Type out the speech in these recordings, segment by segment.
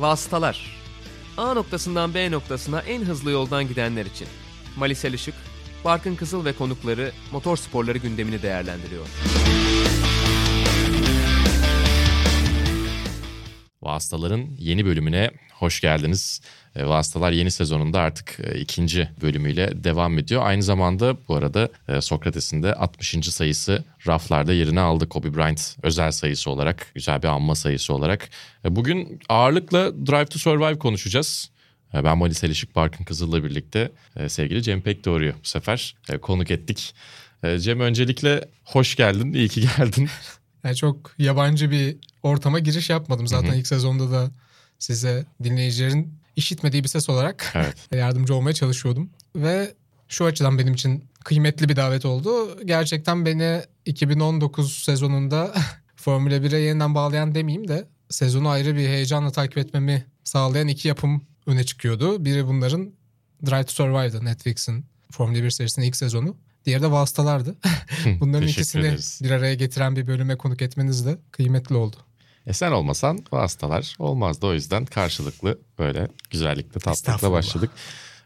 Vasıtalar. A noktasından B noktasına en hızlı yoldan gidenler için. Malisel Işık, Barkın Kızıl ve konukları motor sporları gündemini değerlendiriyor. Vasıtaların yeni bölümüne hoş geldiniz. E, Vasıtalar yeni sezonunda artık e, ikinci bölümüyle devam ediyor. Aynı zamanda bu arada e, Sokrates'in de 60. sayısı raflarda yerini aldı. Kobe Bryant özel sayısı olarak, güzel bir anma sayısı olarak. Bugün ağırlıkla Drive to Survive konuşacağız. Ben Mali Selişik Barkın Kızıl'la birlikte sevgili Cem Pekdoğru'yu bu sefer konuk ettik. Cem öncelikle hoş geldin, iyi ki geldin. Yani çok yabancı bir ortama giriş yapmadım. Zaten ilk sezonda da size dinleyicilerin işitmediği bir ses olarak Evet. yardımcı olmaya çalışıyordum. Ve şu açıdan benim için kıymetli bir davet oldu. Gerçekten beni 2019 sezonunda Formula 1'e yeniden bağlayan demeyeyim de sezonu ayrı bir heyecanla takip etmemi sağlayan iki yapım öne çıkıyordu. Biri bunların Drive to Survive'dı Netflix'in Formula 1 serisinin ilk sezonu. Diğeri de Vasıtalardı. Bunların ikisini ederiz. bir araya getiren bir bölüme konuk etmeniz de kıymetli oldu. E sen olmasan vasıtalar olmazdı. O yüzden karşılıklı böyle güzellikle tatlılıkla başladık.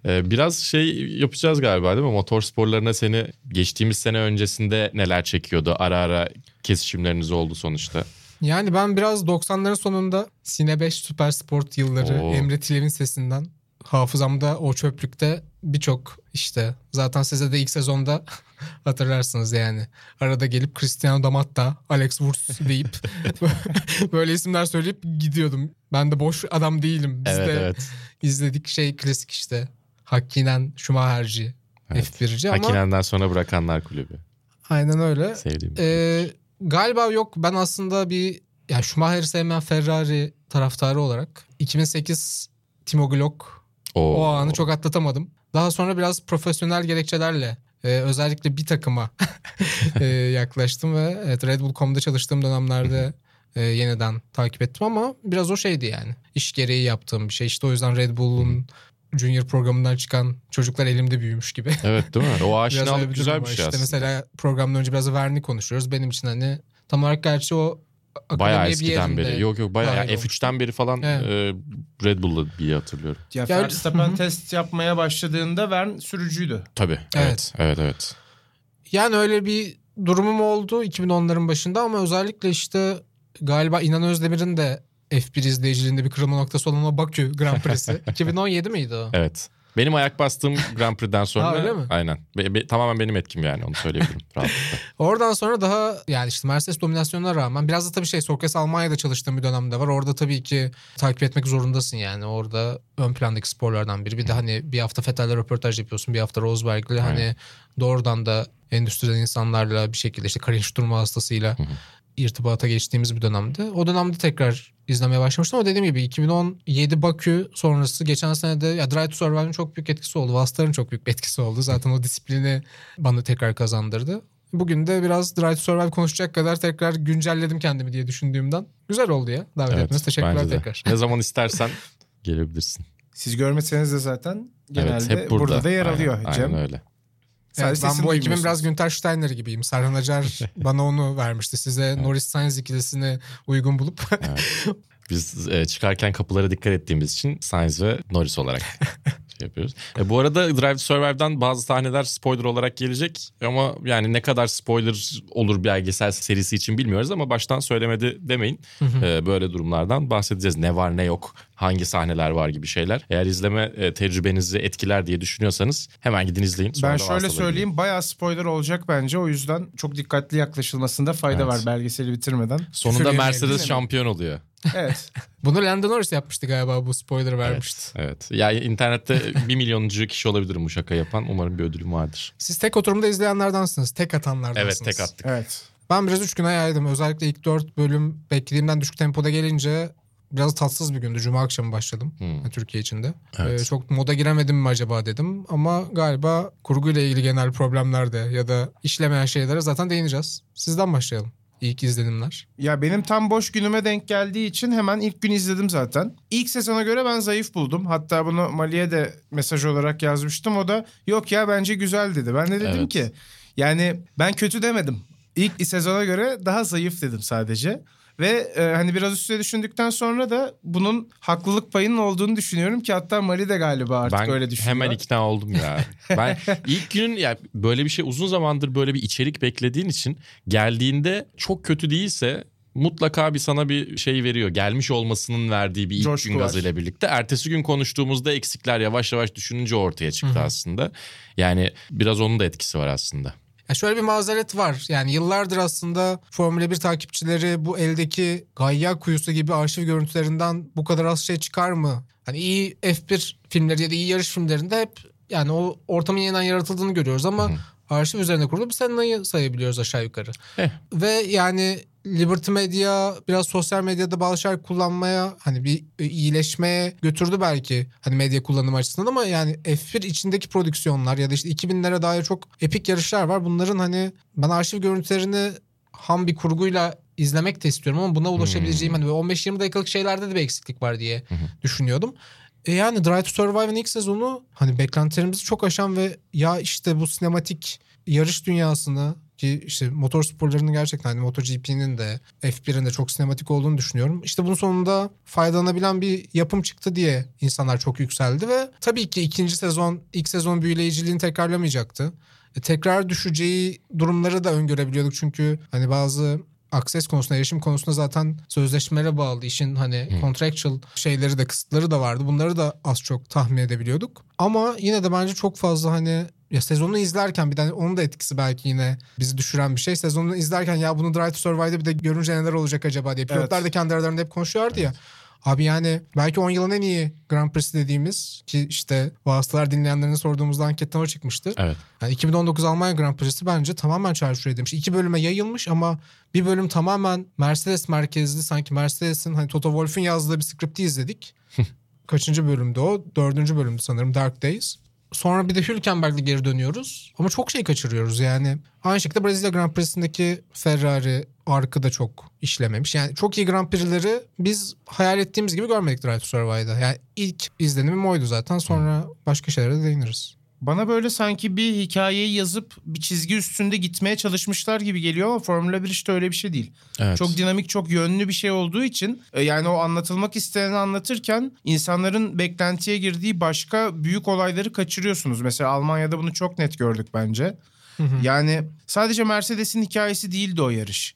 Ee, biraz şey yapacağız galiba değil mi? Motor sporlarına seni geçtiğimiz sene öncesinde neler çekiyordu? Ara ara kesişimleriniz oldu sonuçta. Yani ben biraz 90'ların sonunda Sine 5 Süper Sport yılları Oo. Emre Tilev'in sesinden hafızamda o çöplükte birçok işte zaten size de ilk sezonda hatırlarsınız yani. Arada gelip Cristiano Damatta, Alex Wurz deyip böyle isimler söyleyip gidiyordum. Ben de boş adam değilim. Biz evet de evet. izledik şey klasik işte. Hakkinen Schumacher'ci, Evet. F1'ci ama Hakinenden sonra bırakanlar kulübü. aynen öyle. Sevdiğim. Ee, galiba yok. Ben aslında bir ya Schumacher'i sevmeyen Ferrari taraftarı olarak 2008 Timo Glock Oo. o anı çok atlatamadım. Daha sonra biraz profesyonel gerekçelerle e, özellikle bir takıma e, yaklaştım ve evet, Red Bull.com'da çalıştığım dönemlerde e, yeniden takip ettim ama biraz o şeydi yani. İş gereği yaptığım bir şey. İşte o yüzden Red Bull'un Junior programından çıkan çocuklar elimde büyümüş gibi. Evet değil mi? O aşinalık güzel bir şey İşte aslında. mesela programdan önce biraz da Verni konuşuyoruz. Benim için hani tam olarak gerçi o Bayağı eskiden beri. Yok yok bayağı yani olmuş. F3'ten beri falan Evet. e, Red Bull'la bir hatırlıyorum. Ya Ya- Verstappen Hı test yapmaya başladığında Vern sürücüydü. Tabii. Evet. Evet evet. Yani öyle bir durumum oldu 2010'ların başında ama özellikle işte galiba İnan Özdemir'in de F1 izleyiciliğinde bir kırılma noktası olan o Bakü Grand Prix'si. 2017 miydi o? Evet. Benim ayak bastığım Grand Prix'den sonra Ha, öyle mi? aynen. Be- be- tamamen benim etkim yani onu söyleyebilirim rahatlıkla. Oradan sonra daha yani işte Mercedes dominasyonuna rağmen biraz da tabii şey Sokrates Almanya'da çalıştığım bir dönemde var. Orada tabii ki takip etmek zorundasın yani. Orada ön plandaki sporlardan biri. Bir de hani bir hafta Vettel'le röportaj yapıyorsun. Bir hafta Rosberg'le hani doğrudan da endüstriden insanlarla bir şekilde işte Karin Sturma hastasıyla irtibata geçtiğimiz bir dönemde. O dönemde tekrar izlemeye başlamıştım ama dediğim gibi 2017 Bakü sonrası geçen sene de ya Drive to Survive'ın çok büyük etkisi oldu. Vastar'ın çok büyük bir etkisi oldu. Zaten o disiplini bana tekrar kazandırdı. Bugün de biraz Drive to Survive konuşacak kadar tekrar güncelledim kendimi diye düşündüğümden. Güzel oldu ya davet Evet, etmeniz. Teşekkürler tekrar. Ne zaman istersen gelebilirsin. Siz görmeseniz de zaten genelde evet hep burada. burada. da yer Aynen, alıyor aynen Cem. öyle. Sadece Evet, ben bu ekibin biraz Günter Steiner gibiyim. Serhan Acar bana onu vermişti. Size Norris Sainz ikilisini uygun bulup Biz e, çıkarken kapılara dikkat ettiğimiz için Sainz ve Norris olarak şey yapıyoruz. E, bu arada Drive to Survive'dan bazı sahneler spoiler olarak gelecek ama yani ne kadar spoiler olur belgesel serisi için bilmiyoruz ama baştan söylemedi demeyin. E, böyle durumlardan bahsedeceğiz. Ne var ne yok, hangi sahneler var gibi şeyler. Eğer izleme e, tecrübenizi etkiler diye düşünüyorsanız hemen gidin izleyin. Sonra Ben şöyle söyleyeyim bayağı spoiler olacak bence. O yüzden çok dikkatli yaklaşılmasında fayda Evet. var belgeseli bitirmeden. Sonunda Küfür Mercedes şampiyon oluyor. Evet. bunu Lando Norris yapmıştı galiba bu spoiler vermişti. Evet. Yani internette bir milyonuncu kişi olabilirim bu şaka yapan. Umarım bir ödülüm vardır. Siz tek oturumda izleyenlerdansınız. Tek atanlardansınız. Evet tek attık. Evet. Ben biraz üç güne yaydım. Özellikle ilk dört bölüm beklediğimden düşük tempoda gelince biraz tatsız bir gündü. Cuma akşamı başladım Hmm. Türkiye içinde. Evet. Ee, çok moda giremedim mi acaba dedim. Ama galiba kurguyla ilgili genel problemlerde ya da işlemeyen şeylere zaten değineceğiz. Sizden başlayalım. İlk izlenimler. Ya benim tam boş günüme denk geldiği için hemen ilk gün izledim zaten. İlk sezona göre ben zayıf buldum. Hatta bunu Mali'ye de mesaj olarak yazmıştım. O da yok ya bence güzel dedi. Ben de dedim Evet. ki yani ben kötü demedim. İlk sezona göre daha zayıf dedim sadece. Ve e, hani biraz üstüne düşündükten sonra da bunun haklılık payının olduğunu düşünüyorum ki hatta Mali de galiba artık ben öyle düşünüyor. hemen ikna oldum ya. ben ilk günün ya böyle bir şey uzun zamandır böyle bir içerik beklediğin için geldiğinde çok kötü değilse mutlaka bir sana bir şey veriyor. Gelmiş olmasının verdiği bir ilk Coşku gün gazıyla birlikte. Ertesi gün konuştuğumuzda eksikler yavaş yavaş düşününce ortaya çıktı aslında. Yani biraz onun da etkisi var aslında. Ya şöyle bir mazeret var. Yani yıllardır aslında Formula 1 takipçileri bu eldeki Gayya kuyusu gibi arşiv görüntülerinden bu kadar az şey çıkar mı? Hani iyi F1 filmleri ya da iyi yarış filmlerinde hep yani o ortamın yeniden yaratıldığını görüyoruz ama arşiv üzerine kurulu bir Senna'yı sayabiliyoruz aşağı yukarı. Eh. Ve yani Liberty Media biraz sosyal medyada bazı şeyler kullanmaya hani bir e, iyileşmeye götürdü belki hani medya kullanımı açısından ama yani F1 içindeki prodüksiyonlar ya da işte 2000'lere dair çok epik yarışlar var. Bunların hani ben arşiv görüntülerini ham bir kurguyla izlemek de istiyorum ama buna ulaşabileceğim hani böyle 15-20 dakikalık şeylerde de bir eksiklik var diye düşünüyordum. E yani Drive to Survive'ın ilk sezonu hani beklentilerimizi çok aşan ve ya işte bu sinematik yarış dünyasını ki işte motor sporlarının gerçekten hani MotoGP'nin de F1'in de çok sinematik olduğunu düşünüyorum. İşte bunun sonunda faydalanabilen bir yapım çıktı diye insanlar çok yükseldi ve tabii ki ikinci sezon ilk sezon büyüleyiciliğini tekrarlamayacaktı. E, tekrar düşeceği durumları da öngörebiliyorduk çünkü hani bazı akses konusunda, erişim konusunda zaten sözleşmelere bağlı işin hani contractual şeyleri de kısıtları da vardı. Bunları da az çok tahmin edebiliyorduk. Ama yine de bence çok fazla hani ya sezonu izlerken bir de onun da etkisi belki yine bizi düşüren bir şey. Sezonu izlerken ya bunu Drive to Survive'da bir de görünce neler olacak acaba diye. Pilotlar Evet. da kendi aralarında hep konuşuyorlardı ya. Abi yani belki 10 yılın en iyi Grand Prix'si dediğimiz ki işte vasıtalar dinleyenlerine sorduğumuzda anketten o çıkmıştı. Evet. Yani 2019 Almanya Grand Prix'si bence tamamen çarşur edilmiş. İki bölüme yayılmış ama bir bölüm tamamen Mercedes merkezli. Sanki Mercedes'in hani Toto Wolff'un yazdığı bir skripti izledik. Kaçıncı bölümde o? Dördüncü bölümdü sanırım Dark Days. Sonra bir de Hülkenberg'le geri dönüyoruz. Ama çok şey kaçırıyoruz yani. Aynı şekilde Brezilya Grand Prix'sindeki Ferrari arkı da çok işlememiş. Yani çok iyi Grand Prix'leri biz hayal ettiğimiz gibi görmedik Drive to Survive'da. Yani ilk izlenimim oydu zaten. Sonra başka şeylere de değiniriz. Bana böyle sanki bir hikayeyi yazıp bir çizgi üstünde gitmeye çalışmışlar gibi geliyor ama Formula 1 işte öyle bir şey değil. Evet. Çok dinamik, çok yönlü bir şey olduğu için e, yani o anlatılmak isteneni anlatırken insanların beklentiye girdiği başka büyük olayları kaçırıyorsunuz. Mesela Almanya'da bunu çok net gördük bence. Yani sadece Mercedes'in hikayesi değildi o yarış.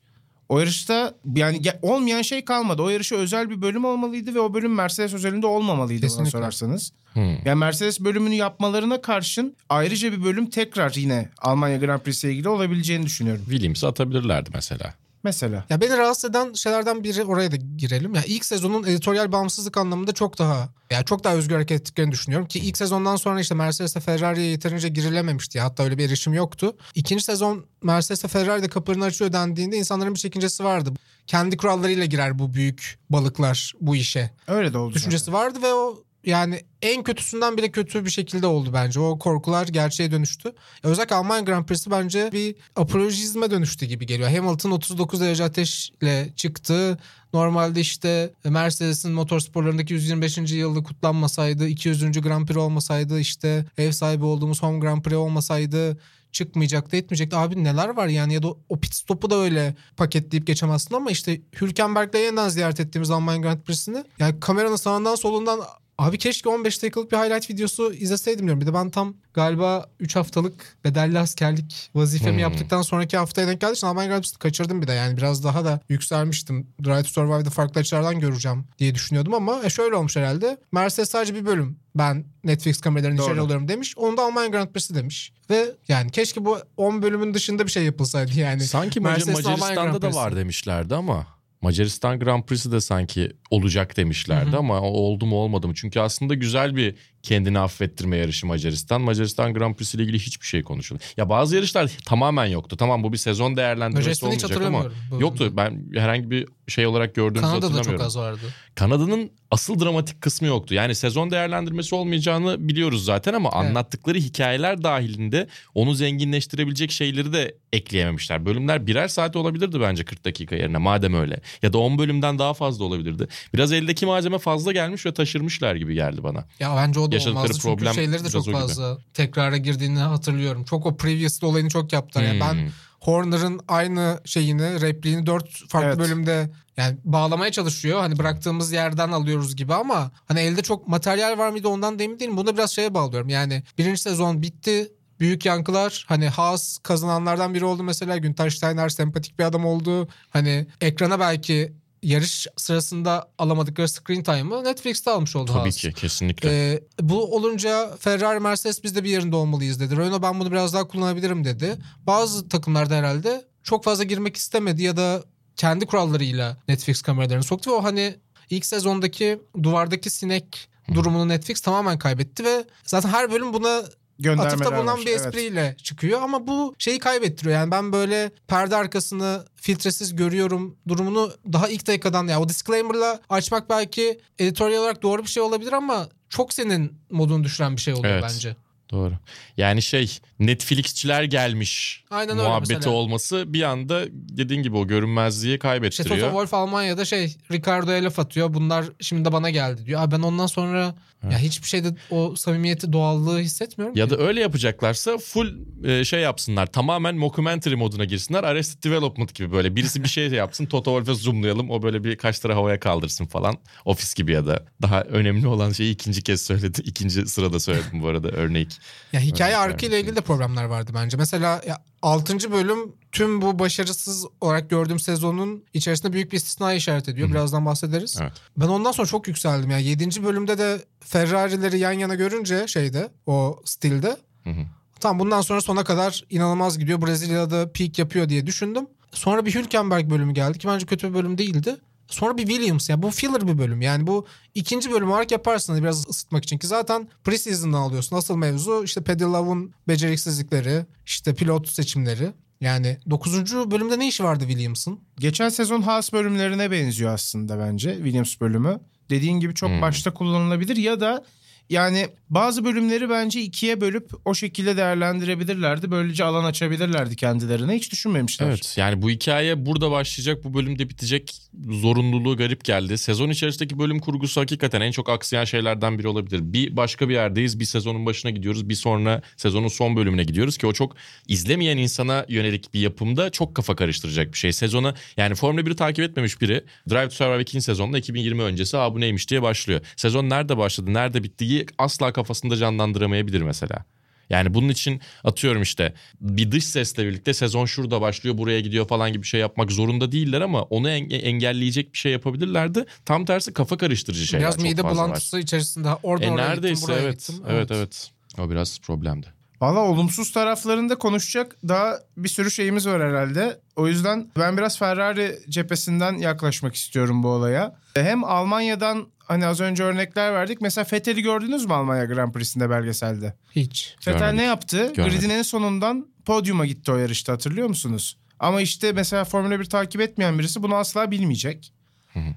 O yarışta yani olmayan şey kalmadı. O yarışa özel bir bölüm olmalıydı ve o bölüm Mercedes özelinde olmamalıydı bana Kesinlikle. sorarsanız. Hmm. Yani Mercedes bölümünü yapmalarına karşın ayrıca bir bölüm tekrar yine Almanya Grand Prix'si ile ilgili olabileceğini düşünüyorum. Williams'ı atabilirlerdi mesela. Mesela. Ya beni rahatsız eden şeylerden biri oraya da girelim. Ya ilk sezonun editoryal bağımsızlık anlamında çok daha ya çok daha özgür hareket ettiklerini düşünüyorum ki ilk sezondan sonra işte Mercedes'e Ferrari'ye yeterince girilememişti. Hatta öyle bir erişim yoktu. İkinci sezon Mercedes'e Ferrari'de kapılarını açıyor dendiğinde insanların bir çekincesi vardı. Kendi kurallarıyla girer bu büyük balıklar bu işe. Öyle de oldu. Düşüncesi vardı ve o yani en kötüsünden bile kötü bir şekilde oldu bence. O korkular gerçeğe dönüştü. Ya Özellikle Almanya Grand Prix'si bence bir apolojizme dönüştü gibi geliyor. Hamilton 39 derece ateşle çıktı. Normalde işte Mercedes'in motorsporlarındaki 125. yılı kutlanmasaydı, 200. Grand Prix olmasaydı, işte ev sahibi olduğumuz Home Grand Prix olmasaydı çıkmayacaktı etmeyecekti. Abi neler var yani ya da o pit stopu da öyle paketleyip geçemezsin ama işte Hülkenberg'le yeniden ziyaret ettiğimiz Almanya Grand Prix'sini yani kameranın sağından solundan Abi keşke 15 dakikalık bir highlight videosu izleseydim diyorum. Bir de ben tam galiba 3 haftalık bedelli askerlik vazifemi Hmm. yaptıktan sonraki haftaya denk geldiği için Almanya Grand kaçırdım bir de. Yani biraz daha da yükselmiştim. Drive to Survive'da farklı açılardan göreceğim diye düşünüyordum ama e, şöyle olmuş herhalde. Mercedes sadece bir bölüm ben Netflix kameralarını içeri alıyorum demiş. Onu da Almanya Grand Prix'si demiş. Ve yani keşke bu 10 bölümün dışında bir şey yapılsaydı yani. Sanki Grand Macaristan'da da var demişlerdi ama Macaristan Grand Prix'si de sanki olacak demişlerdi ama o oldu mu olmadı mı? Çünkü aslında güzel bir kendini affettirme yarışı Macaristan. Macaristan Grand Prix'si ile ilgili hiçbir şey konuşuldu. Ya bazı yarışlar tamamen yoktu. Tamam bu bir sezon değerlendirmesi Macaristan'ı hiç olmayacak ama bu yoktu. Ben herhangi bir şey olarak gördüğümüzü Kanada'da hatırlamıyorum. çok az vardı. Kanada'nın asıl dramatik kısmı yoktu. Yani sezon değerlendirmesi olmayacağını biliyoruz zaten ama Evet. anlattıkları hikayeler dahilinde onu zenginleştirebilecek şeyleri de ekleyememişler. Bölümler birer saat olabilirdi bence 40 dakika yerine madem öyle. Ya da 10 bölümden daha fazla olabilirdi. Biraz eldeki malzeme fazla gelmiş ve taşırmışlar gibi geldi bana. Ya bence o da Yaşadıkları olmazdı çünkü problem şeyleri de çok o gibi. fazla tekrara girdiğini hatırlıyorum. Çok o previously olayını çok yaptılar. Yani Hmm. ben Horner'ın aynı şeyini, repliğini dört farklı Evet. bölümde yani bağlamaya çalışıyor. Hani bıraktığımız yerden alıyoruz gibi ama hani elde çok materyal var mıydı ondan da emin değilim. Bunu da biraz şeye bağlıyorum. Yani birinci sezon bitti. Büyük yankılar hani Haas kazananlardan biri oldu mesela Günter Steiner sempatik bir adam oldu. Hani ekrana belki yarış sırasında alamadıkları screen time'ı Netflix'te almış oldu Tabii Haas. ki kesinlikle. Ee, bu olunca Ferrari, Mercedes biz de bir yerinde olmalıyız dedi. Renault ben bunu biraz daha kullanabilirim dedi. Bazı takımlarda herhalde çok fazla girmek istemedi ya da kendi kurallarıyla Netflix kameralarını soktu ve o hani ilk sezondaki duvardaki sinek durumunu Netflix tamamen kaybetti ve zaten her bölüm buna Göndermeler atıfta bulunan var. bir Evet. espriyle çıkıyor ama bu şeyi kaybettiriyor. Yani ben böyle perde arkasını filtresiz görüyorum durumunu daha ilk dakikadan ya o disclaimer'la açmak belki editoryal olarak doğru bir şey olabilir ama çok senin modunu düşüren bir şey oluyor Evet. bence. Doğru. Yani şey Netflix'çiler gelmiş Aynen öyle muhabbeti mesela. olması bir anda dediğin gibi o görünmezliği İşte kaybettiriyor. Toto Wolff Almanya'da şey Ricardo'ya laf atıyor. Bunlar şimdi de bana geldi diyor. Abi ben ondan sonra ya hiçbir şeyde o samimiyeti, doğallığı hissetmiyorum Ya ki. da öyle yapacaklarsa full e, şey yapsınlar. Tamamen mockumentary moduna girsinler. Arrested Development gibi böyle. Birisi bir şey yapsın. Toto Wolff'e zoomlayalım. O böyle birkaç lira havaya kaldırsın falan. Ofis gibi ya da. Daha önemli olan şeyi ikinci kez söyledi. İkinci sırada söyledim bu arada örnek. Ya hikaye Örnek arka ile ilgili de problemler vardı bence. Mesela ya 6. bölüm tüm bu başarısız olarak gördüğüm sezonun içerisinde büyük bir istisna işaret ediyor. Birazdan bahsederiz. Evet. Ben ondan sonra çok yükseldim. Yani 7. bölümde de Ferrari'leri yan yana görünce şeyde o stilde Hı hı. tam bundan sonra sona kadar inanılmaz gidiyor. Brezilya'da peak yapıyor diye düşündüm. Sonra bir Hülkenberg bölümü geldi ki bence kötü bir bölüm değildi. Sonra bir Williams ya bu filler bir bölüm. Yani bu ikinci bölüm olarak yaparsın biraz ısıtmak için ki zaten preseason'dan alıyorsun. Asıl mevzu işte Paddy Love'un beceriksizlikleri, işte pilot seçimleri. Yani 9. bölümde ne işi vardı Williams'ın? Geçen sezon Haas bölümlerine benziyor aslında bence Williams bölümü. Dediğin gibi çok Hmm. başta kullanılabilir ya da yani bazı bölümleri bence ikiye bölüp o şekilde değerlendirebilirlerdi. Böylece alan açabilirlerdi kendilerine. Hiç düşünmemişler. Evet yani bu hikaye burada başlayacak bu bölümde bitecek zorunluluğu garip geldi. Sezon içerisindeki bölüm kurgusu hakikaten en çok aksayan şeylerden biri olabilir. Bir başka bir yerdeyiz bir sezonun başına gidiyoruz bir sonra sezonun son bölümüne gidiyoruz ki o çok izlemeyen insana yönelik bir yapımda çok kafa karıştıracak bir şey. Sezona yani Formula 1'i takip etmemiş biri Drive to Survive 2. sezonda 2020 öncesi Aa, bu neymiş diye başlıyor. Sezon nerede başladı nerede bittiği asla kafasında canlandıramayabilir mesela. Yani bunun için atıyorum işte bir dış sesle birlikte sezon şurada başlıyor buraya gidiyor falan gibi bir şey yapmak zorunda değiller ama onu enge- engelleyecek bir şey yapabilirlerdi. Tam tersi kafa karıştırıcı şeyler biraz çok mide fazla var. bulantısı içerisinde oradan E oraya neredeyse gittim, buraya evet. gittim. evet evet O biraz problemdi. Valla olumsuz taraflarında konuşacak daha bir sürü şeyimiz var herhalde. O yüzden ben biraz Ferrari cephesinden yaklaşmak istiyorum bu olaya. Hem Almanya'dan hani az önce örnekler verdik. Mesela Vettel'i gördünüz mü Almanya Grand Prix'sinde belgeselde? Hiç. Vettel Görmedik. ne yaptı? Gridin en sonundan podyuma gitti o yarışta hatırlıyor musunuz? Ama işte mesela Formula 1 takip etmeyen birisi bunu asla bilmeyecek.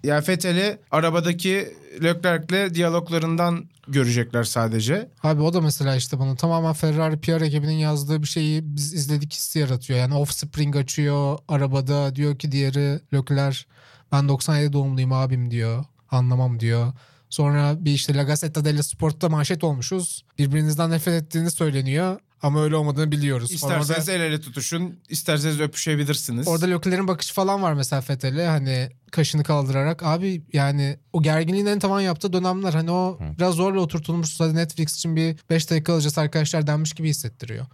Yani Vettel'i arabadaki Leclerc'le diyaloglarından görecekler sadece. Abi o da mesela işte bana tamamen Ferrari PR ekibinin yazdığı bir şeyi biz izledik hissi yaratıyor. Yani offspring açıyor arabada diyor ki diğeri Leclerc ben 97 doğumluyum abim diyor. Anlamam diyor. Sonra bir işte La Gazzetta dello Sport'ta manşet olmuşuz. Birbirinizden nefret ettiğini söyleniyor. Ama öyle olmadığını biliyoruz. İsterseniz Orada, el ele tutuşun, isterseniz öpüşebilirsiniz. orada Leclerc'in bakışı falan var mesela Fethel'e. Hani kaşını kaldırarak. Abi yani o gerginliğin en tavan yaptığı dönemler. Hani o biraz zorla oturtulmuş. Hadi Netflix için bir 5 dakika alacağız arkadaşlar denmiş gibi hissettiriyor.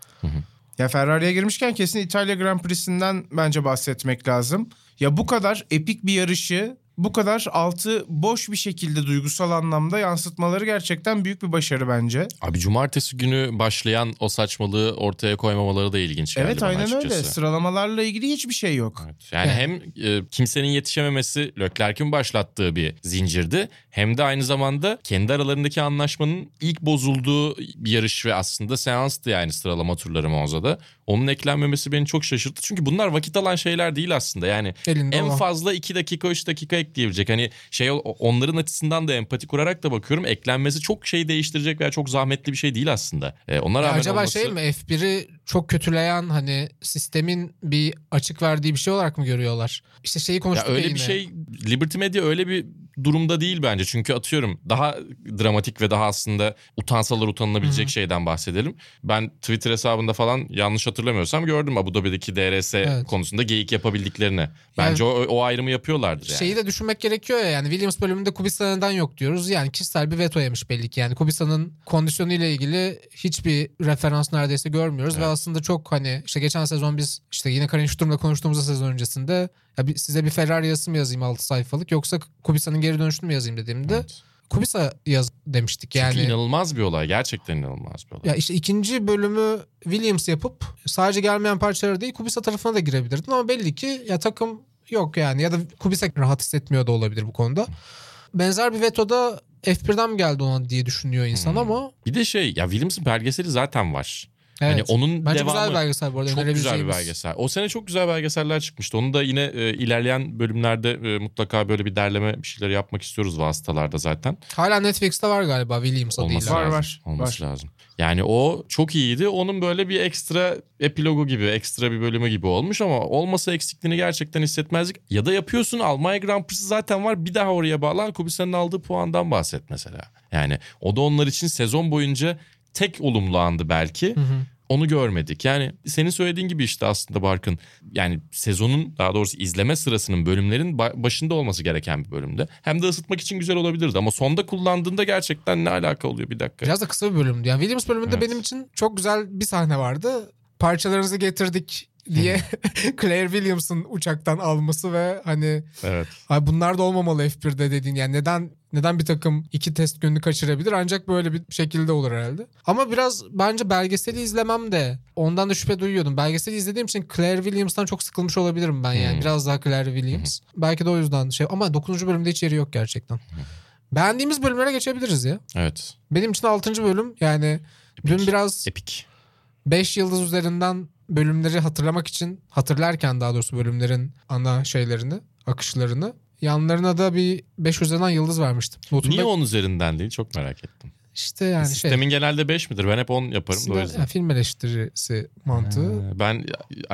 Ya Ferrari'ye girmişken kesin İtalya Grand Prix'sinden bence bahsetmek lazım. Ya bu kadar epik bir yarışı bu kadar altı boş bir şekilde duygusal anlamda yansıtmaları gerçekten büyük bir başarı bence. Abi cumartesi günü başlayan o saçmalığı ortaya koymamaları da ilginç geldi evet aynen açıkçası. öyle. Sıralamalarla ilgili hiçbir şey yok. Evet. Yani hem e, kimsenin yetişememesi Leclerc'in başlattığı bir zincirdi. Hem de aynı zamanda kendi aralarındaki anlaşmanın ilk bozulduğu bir yarış ve aslında seanstı yani sıralama turları Monza'da. Onun eklenmemesi beni çok şaşırttı. Çünkü bunlar vakit alan şeyler değil aslında. Yani Elinde en olan. fazla 2 dakika 3 dakika ekleyebilecek. Hani şey onların açısından da empati kurarak da bakıyorum. Eklenmesi çok şey değiştirecek veya çok zahmetli bir şey değil aslında. E, ona Ya rağmen acaba olması... şey mi F1'i çok kötüleyen hani sistemin bir açık verdiği bir şey olarak mı görüyorlar? İşte şeyi Ya konuştuk ya, öyle yine. bir şey Liberty Media öyle bir durumda değil bence. Çünkü atıyorum daha dramatik ve daha aslında utansalar utanılabilecek şeyden bahsedelim. Ben Twitter hesabında falan yanlış hatırlamıyorsam gördüm Abu Dhabi'deki DRS Evet. konusunda geyik yapabildiklerini. Bence o, o ayrımı yapıyorlardır yani. Şeyi de düşünmek gerekiyor ya yani Williams bölümünde Kubica neden yok diyoruz. Yani kişisel bir veto yemiş belli ki. Yani Kubica'nın kondisyonu ile ilgili hiçbir referans neredeyse görmüyoruz ve Evet. aslında çok hani işte geçen sezon biz işte yine Karin Sturm'la konuştuğumuz sezon öncesinde ya bir- size bir Ferrari yazısı mı yazayım 6 sayfalık yoksa Kubica'nın geri dönüşünü mü yazayım dediğimde Evet. Kubica yaz demiştik Çünkü yani. inanılmaz bir olay. Gerçekten inanılmaz bir olay. Ya işte ikinci bölümü Williams yapıp sadece gelmeyen parçaları değil Kubica tarafına da girebilirdin ama belli ki ya takım yok yani ya da Kubica rahat hissetmiyor da olabilir bu konuda. Benzer bir vetoda F1'den mi geldi ona diye düşünüyor insan Hmm. ama Bir de şey ya Williams'ın belgeseli zaten var. Evet. Hani onun Bence devamı güzel bir belgesel bu arada. çok güzel bir belgesel. O sene çok güzel belgeseller çıkmıştı. Onu da yine e, ilerleyen bölümlerde e, mutlaka böyle bir derleme bir şeyler yapmak istiyoruz vasıtalarda zaten. Hala Netflix'te var galiba Williams Olması adıyla. Var, lazım. var, Olması var. lazım. Yani o çok iyiydi. Onun böyle bir ekstra epilogu gibi, ekstra bir bölümü gibi olmuş ama olmasa eksikliğini gerçekten hissetmezdik. Ya da yapıyorsun Almanya Grand Prix'si zaten var. Bir daha oraya bağlan Kubica'nın aldığı puandan bahset mesela. Yani o da onlar için sezon boyunca tek olumlu andı belki. Hı hı. Onu görmedik. Yani senin söylediğin gibi işte aslında Barkın yani sezonun daha doğrusu izleme sırasının bölümlerin ba- başında olması gereken bir bölümde. Hem de ısıtmak için güzel olabilirdi ama sonda kullandığında gerçekten ne alaka oluyor bir dakika. Biraz da kısa bir bölümdü. Yani Williams bölümünde Evet. benim için çok güzel bir sahne vardı. Parçalarınızı getirdik diye Claire Williams'ın uçaktan alması ve hani Evet. Ay bunlar da olmamalı F1'de dediğin yani neden neden bir takım iki test gününü kaçırabilir ancak böyle bir şekilde olur herhalde. Ama biraz bence belgeseli izlemem de ondan da şüphe duyuyordum. Belgeseli izlediğim için Claire Williams'tan çok sıkılmış olabilirim ben yani. Hmm. Biraz daha Claire Williams. Belki de o yüzden şey ama 9. bölümde hiç yeri yok gerçekten. Beğendiğimiz bölümlere geçebiliriz ya. Evet. Benim için 6. bölüm yani dün biraz Epik. 5 yıldız üzerinden bölümleri hatırlamak için hatırlarken daha doğrusu bölümlerin ana şeylerini, akışlarını yanlarına da bir 5 üzerinden yıldız vermiştim. Notumda Niye 10 üzerinden değil çok merak ettim. işte yani şey. Sistemin genelde 5 midir? Ben hep 10 yaparım da o yüzden. yani film eleştirisi mantığı. Ee, Ben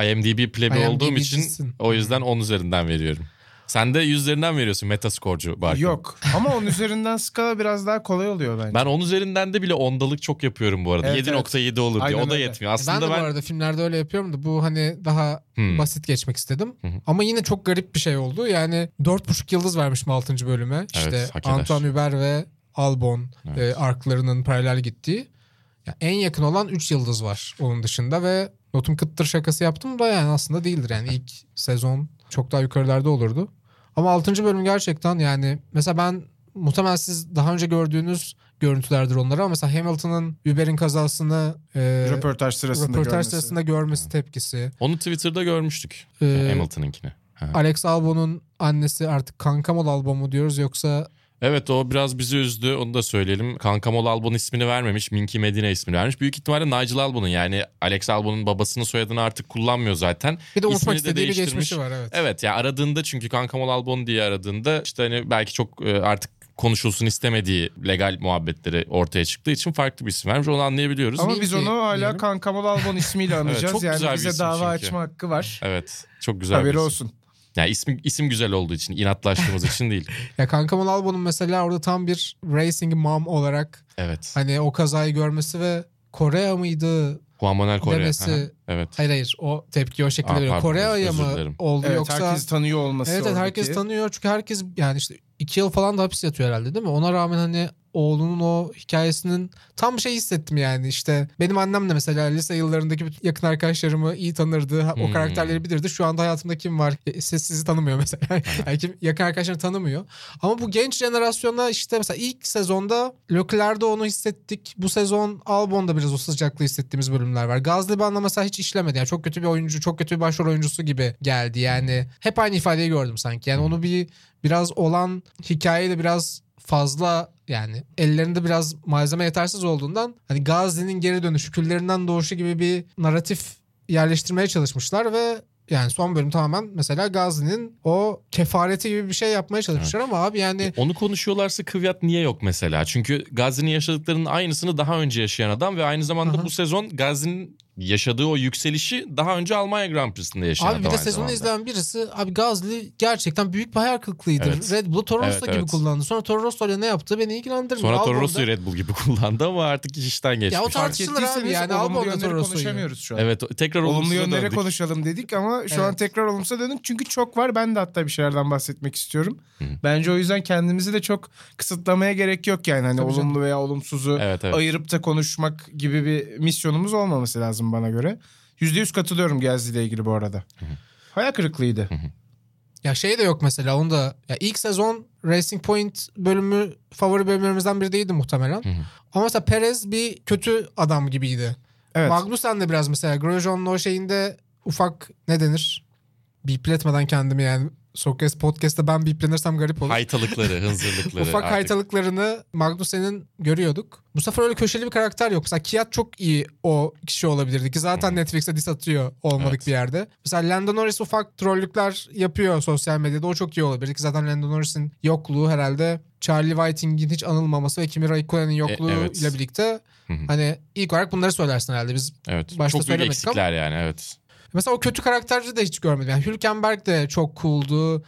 IMDb plebi IMDb olduğum için o yüzden 10 üzerinden veriyorum. Sen de 100 üzerinden veriyorsun metaskorcu Barkın. Yok ama onun üzerinden skala biraz daha kolay oluyor bence. Ben 10 üzerinden de bile ondalık çok yapıyorum bu arada. Evet, 7.7 olur diye. Aynen o da öyle. yetmiyor. ben Aslında de ben, bu arada filmlerde öyle yapıyorum da bu hani daha Hmm. basit geçmek istedim. Hı. Ama yine çok garip bir şey oldu. Yani 4.5 yıldız vermişim 6. bölüme. işte hak eder. Antoine Hubert ve Albon Evet. e, arklarının paralel gittiği. Ya en yakın olan 3 yıldız var onun dışında ve notum kıttır şakası yaptım da yani aslında değildir. Yani ilk sezon çok daha yukarılarda olurdu. Ama 6. bölüm gerçekten yani mesela ben muhtemelen siz daha önce gördüğünüz görüntülerdir onları ama mesela Hamilton'ın Uber'in kazasını e, röportaj sırasında röportaj görmesi. sırasında görmesi tepkisi. onu Twitter'da görmüştük. e, Hamilton'ınkini. Ha. Alex Albon'un annesi artık Kankamol Albon mu diyoruz yoksa Evet o biraz bizi üzdü. Onu da söyleyelim. Kankamol Albon ismini vermemiş. Minky Medine ismini vermiş. Büyük ihtimalle Nigel Albon'un yani Alex Albon'un babasının soyadını artık kullanmıyor zaten. bir de unutmak İsmini de istediği bir değiştirmiş. geçmişi var evet. Evet ya aradığında çünkü Kankamol Albon diye aradığında işte hani belki çok e, artık konuşulsun istemediği legal muhabbetleri ortaya çıktığı için farklı bir isim vermiş. Onu anlayabiliyoruz. Ama Minky biz onu hala diyelim. Kankamol Albon ismiyle anacağız. çok yani güzel bir bize isim dava çünkü. açma hakkı var. Evet. Çok güzel bir Haberi isim. olsun. Yani isim, isim güzel olduğu için, inatlaştığımız için değil. Ya Kankamol Albon'un mesela orada tam bir racing mom olarak Evet. hani o kazayı görmesi ve Korea mıydı Juan Manuel Correa. demesi. Aha, Evet. Hayır hayır o tepki o şekilde veriyor. özür mı oldu Evet yoksa herkes tanıyor olması Evet evet herkes tanıyor çünkü herkes yani işte iki yıl falan da hapis yatıyor herhalde değil mi? Ona rağmen hani oğlunun o hikayesinin tam bir şey hissettim yani işte. Benim annem de mesela lise yıllarındaki yakın arkadaşlarımı iyi tanırdı. O Hmm. karakterleri bilirdi. Şu anda hayatımda kim var? E, sessizi tanımıyor mesela. Yani kim, yakın arkadaşlarını tanımıyor. Ama bu genç jenerasyona işte mesela ilk sezonda Leclerc'de onu hissettik. Bu sezon Albon'da biraz o sıcaklığı hissettiğimiz bölümler var. Gazliban'la mesela hiç işlemedi. Yani çok kötü bir oyuncu çok kötü bir başrol oyuncusu gibi geldi. Yani hep aynı ifadeyi gördüm sanki. Yani onu bir biraz olan hikayeyle biraz fazla yani ellerinde biraz malzeme yetersiz olduğundan hani Gazi'nin geri dönüşü, küllerinden doğuşu gibi bir narratif yerleştirmeye çalışmışlar ve yani son bölüm tamamen mesela Gazi'nin o kefareti gibi bir şey yapmaya çalışmışlar ama abi yani Onu konuşuyorlarsa Kvyat niye yok mesela? Çünkü Gazi'nin yaşadıklarının aynısını daha önce yaşayan adam ve aynı zamanda Aha. bu sezon Gazi'nin yaşadığı o yükselişi daha önce Almanya Grand Prix'sinde yaşadı. Abi bir de sezonu zamanda. izleyen birisi abi Gazli gerçekten büyük bir hayal kırıklığıydı. Evet. Red Bull'u Toro Rosso Evet, gibi evet. kullandı. Sonra Toro Rosso ile ne yaptı beni ilgilendirmiyor. Sonra Toro Albon'da- Rosso'yu Red Bull gibi kullandı ama artık iş işten geçmiş. Ya o tartışılır abi yani Albon'da Toro Rosso'yu. konuşamıyoruz şu an. Evet tekrar Olumlu yönlere döndük. konuşalım dedik ama şu an Evet. tekrar olumsuza döndük. Çünkü çok var. Ben de hatta bir şeylerden bahsetmek istiyorum. Hı. Bence o yüzden kendimizi de çok kısıtlamaya gerek yok yani. Hani Tabii canım. olumlu veya olumsuzu Evet evet. ayırıp da konuşmak gibi bir misyonumuz olmaması lazım bana göre. %100 katılıyorum Gezdi ile ilgili bu arada. Hayal kırıklığıydı. Ya şey de yok mesela onu da ya ilk sezon Racing Point bölümü favori bölümlerimizden biri değildi muhtemelen. Hı hı. Ama mesela Perez bir kötü adam gibiydi. Evet. Magnussen de biraz mesela Grosjean'ın o şeyinde ufak ne denir? Bipletmeden kendimi yani Sokrates Podcast'ta ben biplenirsem garip olur. Haytalıkları, hınzırlıkları. Ufak artık. haytalıklarını Magnussen'in görüyorduk. Bu sefer öyle köşeli bir karakter yok. Mesela Kiat çok iyi o kişi olabilirdi ki zaten Netflix'te diss atıyor olmadık Evet. bir yerde. Mesela Lando Norris ufak trollükler yapıyor sosyal medyada. O çok iyi olabilir ki zaten Lando Norris'in yokluğu herhalde Charlie Whiting'in hiç anılmaması ve Kimi Raikkonen'in yokluğu E, evet. ile birlikte hani ilk olarak bunları söylersin herhalde. Biz Evet. Başta Çok söylemedik eksikler yani evet. Mesela o kötü karakteri de hiç görmedim. Yani Hülkenberg de çok cool'du.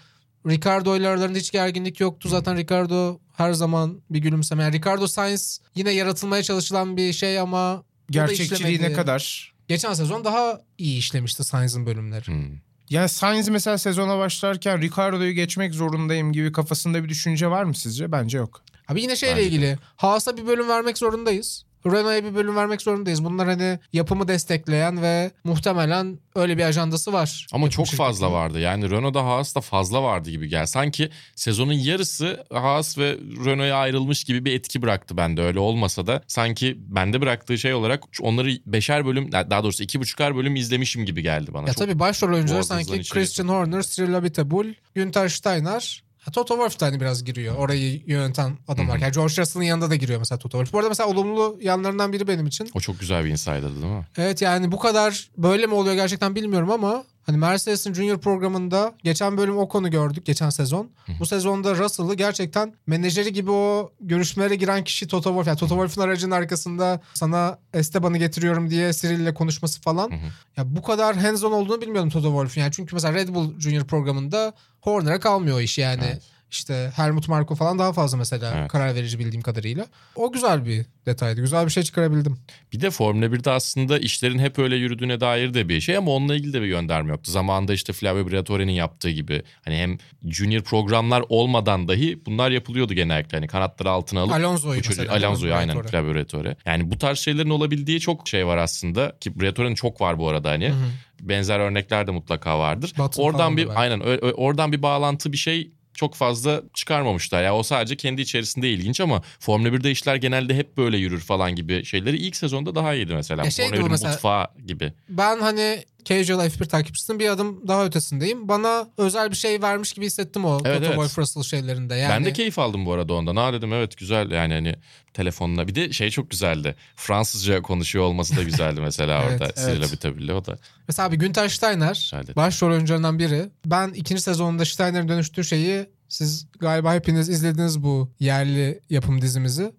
Ricardo ile aralarında hiç gerginlik yoktu. Zaten Ricardo her zaman bir gülümseme. Yani Ricardo Sainz yine yaratılmaya çalışılan bir şey ama Gerçekçiliği ne kadar? Geçen sezon daha iyi işlemişti Sainz'ın bölümleri. Hmm. Yani Sainz mesela sezona başlarken Ricardo'yu geçmek zorundayım gibi kafasında bir düşünce var mı sizce? Bence yok. Abi yine şeyle Bence ilgili. Haas'a bir bölüm vermek zorundayız. Renault'a bir bölüm vermek zorundayız. Bunlar hani yapımı destekleyen ve muhtemelen öyle bir ajandası var. Ama çok fazla şirketinin. vardı. Yani Renault'da Haas'ta fazla vardı gibi gel. Sanki sezonun yarısı Haas ve Renault'a ayrılmış gibi bir etki bıraktı bende. Öyle olmasa da sanki bende bıraktığı şey olarak onları beşer bölüm daha doğrusu iki buçukar bölüm izlemişim gibi geldi bana. Ya Çok- tabii başrol oyuncular boğazınızdan sanki içeri Christian Horner, Cyril Abiteboul, Günther Steiner, ha, Toto Wolff da hani biraz giriyor. Orayı yöneten adamlar. Yani George Russell'ın yanında da giriyor mesela Toto Wolff. Bu arada mesela olumlu yanlarından biri benim için. O çok güzel bir insider'dı değil mi? Evet yani bu kadar böyle mi oluyor gerçekten bilmiyorum ama hani Mercedes'in Junior programında geçen bölüm o konu gördük geçen sezon. Bu sezonda Russell'ı gerçekten menajeri gibi o görüşmelere giren kişi Toto Wolff. Yani Toto Wolff'un aracının arkasında sana Esteban'ı getiriyorum diye Cyril'le konuşması falan. Ya bu kadar hands-on olduğunu bilmiyordum Toto Wolff'un. Yani çünkü mesela Red Bull Junior programında Horner'a kalmıyor o iş yani. Evet. İşte Helmut Marko falan daha fazla mesela Evet. karar verici bildiğim kadarıyla. O güzel bir detaydı. Güzel bir şey çıkarabildim. Bir de Formula 1'de aslında işlerin hep öyle yürüdüğüne dair de bir şey ama onunla ilgili de bir gönderme yoktu. Zamanında işte Flavio Briatore'nin yaptığı gibi hani hem junior programlar olmadan dahi bunlar yapılıyordu genellikle. Hani kanatları altına alıp Alonso'yu mesela. Alonso'yu aynen Briatore. Flavio Briatore. Yani bu tarz şeylerin olabildiği çok şey var aslında ki Briatore'nin çok var bu arada hani. Hı hı. Benzer örnekler de mutlaka vardır. Button oradan bir aynen oradan bir bağlantı bir şey çok fazla çıkarmamışlar. Ya o sadece kendi içerisinde ilginç ama Formula 1'de işler genelde hep böyle yürür falan gibi şeyleri ilk sezonda daha iyiydi mesela. Ya şey Formula gibi 1'in mesela- mutfağı gibi. Ben hani casual F1 takipçisinin bir adım daha ötesindeyim. Bana özel bir şey vermiş gibi hissettim o Evet, Toto evet. Wolff Russell şeylerinde. Yani, Ben de keyif aldım bu arada ondan. Ha dedim evet güzel yani hani telefonla. Bir de şey çok güzeldi. Fransızca konuşuyor olması da güzeldi mesela Evet, orada. evet. Cyril o da. Mesela abi Günther Steiner Güzeldi. başrol oyuncularından biri. Ben ikinci sezonunda Steiner'in dönüştüğü şeyi siz galiba hepiniz izlediniz bu yerli yapım dizimizi.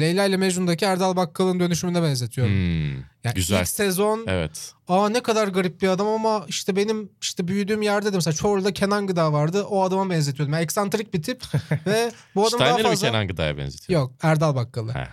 Leyla ile Mecnun'daki Erdal Bakkal'ın dönüşümüne benzetiyorum. Hmm, Yani güzel. ilk sezon Evet. aa ne kadar garip bir adam ama işte benim işte büyüdüğüm yerde de mesela Çorlu'da Kenan Gıda vardı. O adama benzetiyordum. Yani eksantrik bir tip ve bu adam daha fazla... Kenan Gıda'ya benzetiyor? Yok Erdal Bakkal'ı.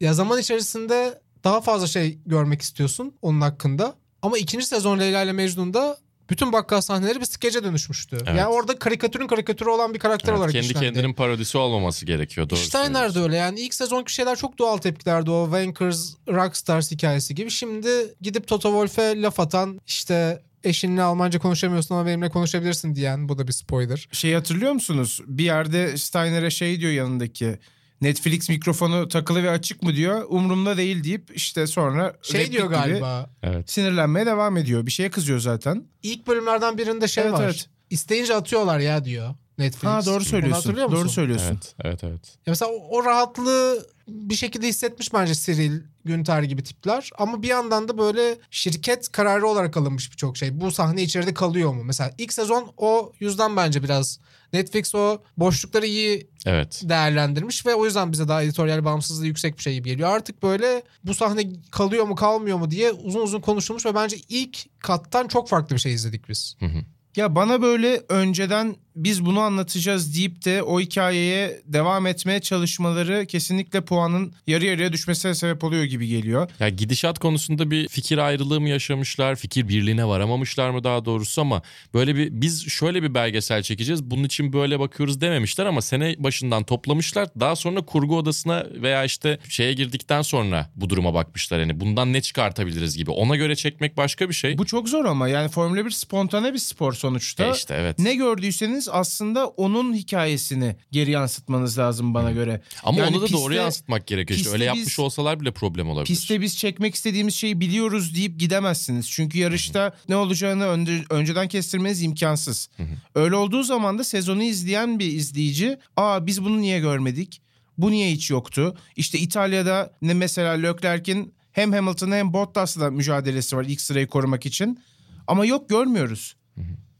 Ya zaman içerisinde daha fazla şey görmek istiyorsun onun hakkında. Ama ikinci sezon Leyla ile Mecnun'da bütün bakkal sahneleri bir skece dönüşmüştü. Evet. Yani orada karikatürün karikatürü olan bir karakter Evet, olarak kendi işlendi. kendinin parodisi olmaması gerekiyor. Doğru Steiner de öyle yani ilk sezonki şeyler çok doğal tepkilerdi o Wankers Rockstars hikayesi gibi. Şimdi gidip Toto Wolff'e laf atan işte eşinle Almanca konuşamıyorsun ama benimle konuşabilirsin diyen bu da bir spoiler. Şey hatırlıyor musunuz? Bir yerde Steiner'e şey diyor yanındaki. Netflix mikrofonu takılı ve açık mı diyor. Umurumda değil deyip işte sonra Şey diyor galiba Evet. sinirlenmeye devam ediyor. Bir şeye kızıyor zaten. ilk bölümlerden birinde şey Evet, var. evet. İsteyince atıyorlar ya diyor Netflix. Ha doğru söylüyorsun. hatırlıyor musun? Doğru söylüyorsun. Evet, evet, evet. Ya mesela o, o rahatlığı bir şekilde hissetmiş bence Cyril, Günter gibi tipler. Ama bir yandan da böyle şirket kararı olarak alınmış birçok şey. Bu sahne içeride kalıyor mu? Mesela ilk sezon o yüzden bence biraz Netflix o boşlukları iyi Evet. değerlendirmiş ve o yüzden bize daha editoryal bağımsızlığı yüksek bir şey gibi geliyor. Artık böyle bu sahne kalıyor mu kalmıyor mu diye uzun uzun konuşulmuş ve bence ilk kattan çok farklı bir şey izledik biz. Hı hı. Ya bana böyle önceden biz bunu anlatacağız deyip de o hikayeye devam etmeye çalışmaları kesinlikle puanın yarı yarıya düşmesine sebep oluyor gibi geliyor. Ya gidişat konusunda bir fikir ayrılığı mı yaşamışlar, fikir birliğine varamamışlar mı daha doğrusu ama böyle bir biz şöyle bir belgesel çekeceğiz. Bunun için böyle bakıyoruz dememişler ama sene başından toplamışlar. Daha sonra kurgu odasına veya işte şeye girdikten sonra bu duruma bakmışlar. Yani bundan ne çıkartabiliriz gibi. Ona göre çekmek başka bir şey. Bu çok zor ama yani Formula 1 spontane bir spor sonuçta. E işte evet. Ne gördüyseniz aslında onun hikayesini geri yansıtmanız lazım bana göre. Ama Yani onu da doğru yansıtmak gerekiyor. İşte öyle biz- yapmış olsalar bile problem olabilir. Piste biz çekmek istediğimiz şeyi biliyoruz deyip gidemezsiniz. Çünkü yarışta ne olacağını önce- önceden kestirmeniz imkansız. Öyle olduğu zaman da sezonu izleyen bir izleyici, "Aa biz bunu niye görmedik? Bu niye hiç yoktu?" İşte İtalya'da ne mesela Leclerc'in hem Hamilton'la hem Bottas'la mücadelesi var ilk sırayı korumak için. Ama yok görmüyoruz.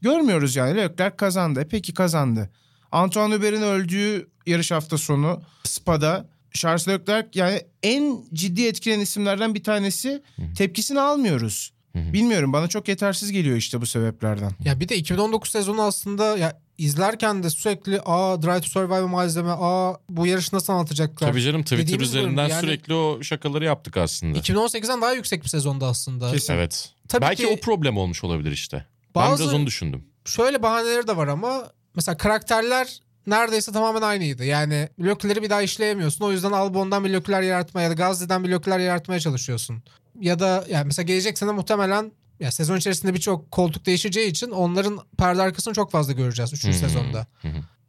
Görmüyoruz yani Leclerc kazandı. E Peki kazandı. Antoine Hubert'in öldüğü yarış hafta sonu Spa'da Charles Leclerc yani en ciddi etkileyen isimlerden bir tanesi. Tepkisini almıyoruz. Bilmiyorum bana çok yetersiz geliyor işte bu sebeplerden. Ya bir de 2019 sezonu aslında ya izlerken de sürekli aa Drive to Survive malzeme aa bu yarışı nasıl anlatacaklar. Tabii canım Twitter Dediğimiz üzerinden yani- sürekli o şakaları yaptık aslında. 2018'den daha yüksek bir sezonda aslında. Kesin. Evet. Tabii Belki ki- o problem olmuş olabilir işte. Ben Bazı- biraz onu düşündüm. Şöyle bahaneleri de var ama mesela karakterler neredeyse tamamen aynıydı. Yani blokları bir daha işleyemiyorsun. O yüzden Albon'dan bir bloklar yaratmaya ya da Gazze'den bir bloklar yaratmaya çalışıyorsun. Ya da yani mesela gelecek sene muhtemelen ya sezon içerisinde birçok koltuk değişeceği için onların perde arkasını çok fazla göreceğiz 3. Hı hı. sezonda.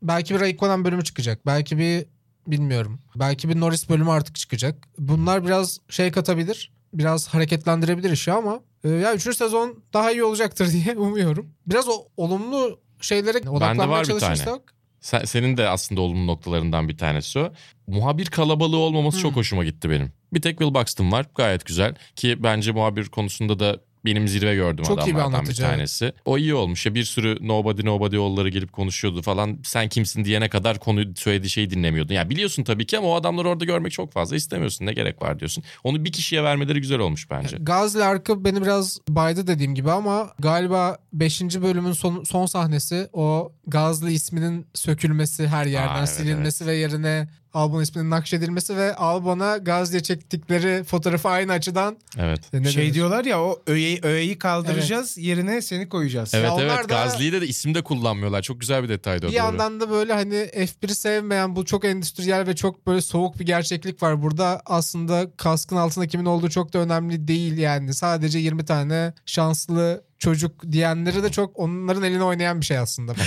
Belki bir Raikkonen bölümü çıkacak. Belki bir bilmiyorum. Belki bir Norris bölümü artık çıkacak. Bunlar biraz şey katabilir. Biraz hareketlendirebilir işi ama e, ya 3. sezon daha iyi olacaktır diye umuyorum. Biraz o olumlu şeylere odaklanmaya çalışırsak. Sen, senin de aslında olumlu noktalarından bir tanesi o. Muhabir kalabalığı olmaması çok Hmm. hoşuma gitti benim. Bir tek Will Buxton var gayet güzel. Ki bence muhabir konusunda da benim zirve gördüm Çok iyi bir adamlardan bir, evet. tanesi. O iyi olmuş ya bir sürü nobody nobody yolları gelip konuşuyordu falan. Sen kimsin diyene kadar konuyu söylediği şeyi dinlemiyordun. Ya biliyorsun tabii ki ama o adamları orada görmek çok fazla istemiyorsun. Ne gerek var diyorsun. Onu bir kişiye vermeleri güzel olmuş bence. Gazli arkı beni biraz baydı dediğim gibi ama galiba 5. bölümün son, son sahnesi o Gazli isminin sökülmesi her yerden Aa, evet, silinmesi ve yerine Albon isminin nakşedilmesi ve Albon'a Gazli'ye çektikleri fotoğrafı aynı açıdan Evet. ne şey denir? diyorlar ya o öğeyi, öğeyi kaldıracağız yerine seni koyacağız. Evet onlar evet da- Gazli'yi de, de isim de kullanmıyorlar. Çok güzel bir detaydı o Bir doğru. yandan da böyle hani F1'i sevmeyen bu çok endüstriyel ve çok böyle soğuk bir gerçeklik var. Burada aslında kaskın altında kimin olduğu çok da önemli değil yani. Sadece 20 tane şanslı çocuk diyenleri de çok onların eline oynayan bir şey aslında.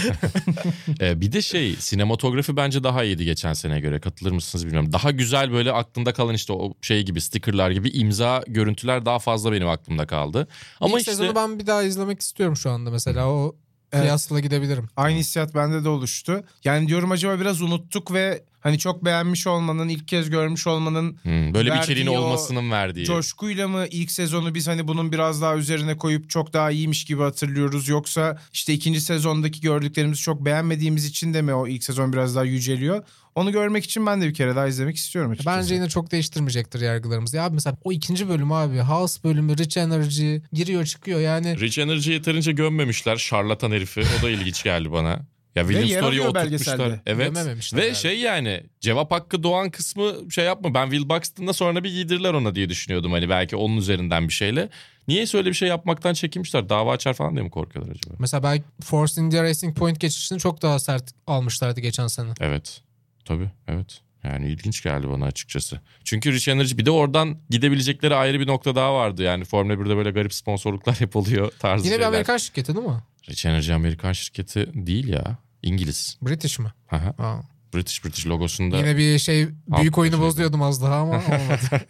Ee, bir de şey sinematografi bence daha iyiydi geçen seneye göre katılır mısınız bilmiyorum. Daha güzel böyle aklında kalan işte o şey gibi stickerlar gibi imza görüntüler daha fazla benim aklımda kaldı. Ama İlk işte sezonu ben bir daha izlemek istiyorum şu anda mesela o Evet. kıyasla gidebilirim. Aynı hissiyat bende de oluştu. Yani diyorum acaba biraz unuttuk ve hani çok beğenmiş olmanın, ilk kez görmüş olmanın Hmm, böyle bir içeriğin olmasının verdiği. coşkuyla mı ilk sezonu biz hani bunun biraz daha üzerine koyup çok daha iyiymiş gibi hatırlıyoruz yoksa işte ikinci sezondaki gördüklerimizi çok beğenmediğimiz için de mi o ilk sezon biraz daha yüceliyor? Onu görmek için ben de bir kere daha izlemek istiyorum açıkçası. Bence yine çok değiştirmeyecektir yargılarımız. Ya abi mesela o ikinci bölüm abi House bölümü Rich Energy giriyor çıkıyor yani. Rich Energy yeterince gömmemişler. Şarlatan herifi. O da ilginç geldi bana. Ya William Story'yi alıyor oturtmuşlar. belgeselde. Evet. Ve yani. şey yani cevap hakkı doğan kısmı şey yapma. Ben Will Buxton'da sonra bir giydirirler ona diye düşünüyordum. Hani belki onun üzerinden bir şeyle. Niye öyle bir şey yapmaktan çekinmişler? Dava açar falan diye mi korkuyorlar acaba? Mesela belki Force India Racing Point geçişini çok daha sert almışlardı geçen sene. Evet. Tabii evet. Yani ilginç geldi bana açıkçası. Çünkü Rich Energy bir de oradan gidebilecekleri ayrı bir nokta daha vardı. Yani Formula 1'de böyle garip sponsorluklar hep oluyor tarzı Yine bir şeyler. Amerikan şirketi değil mi? Rich Energy Amerikan şirketi değil ya. İngiliz. British mi? Aa. British British logosunda Yine bir şey büyük oyunu bozuyordum az daha ama olmadı.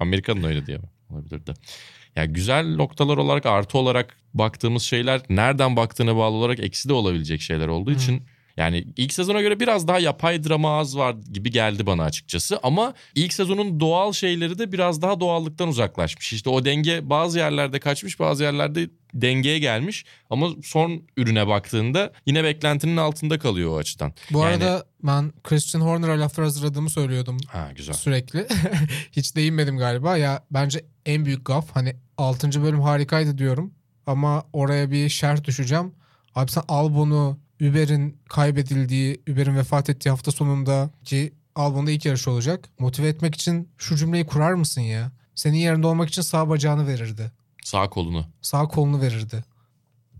Amerika'nın oyunu diye olabilirdi. Ya güzel noktalar olarak artı olarak baktığımız şeyler nereden baktığına bağlı olarak eksi de olabilecek şeyler olduğu için Yani ilk sezona göre biraz daha yapay drama az var gibi geldi bana açıkçası. Ama ilk sezonun doğal şeyleri de biraz daha doğallıktan uzaklaşmış. İşte o denge bazı yerlerde kaçmış bazı yerlerde dengeye gelmiş. Ama son ürüne baktığında yine beklentinin altında kalıyor o açıdan. Bu Yani- arada ben Christian Horner'a laflar hazırladığımı söylüyordum Ha güzel. sürekli. Hiç değinmedim galiba. Ya bence en büyük gaf hani 6. bölüm harikaydı diyorum. Ama oraya bir şerh düşeceğim. Abi sen Albon'u Uber'in kaybedildiği, Uber'in vefat ettiği hafta sonunda ki Albon'da ilk yarış olacak. Motive etmek için şu cümleyi kurar mısın ya? Senin yerinde olmak için sağ bacağını verirdi. Sağ kolunu Sağ kolunu verirdi.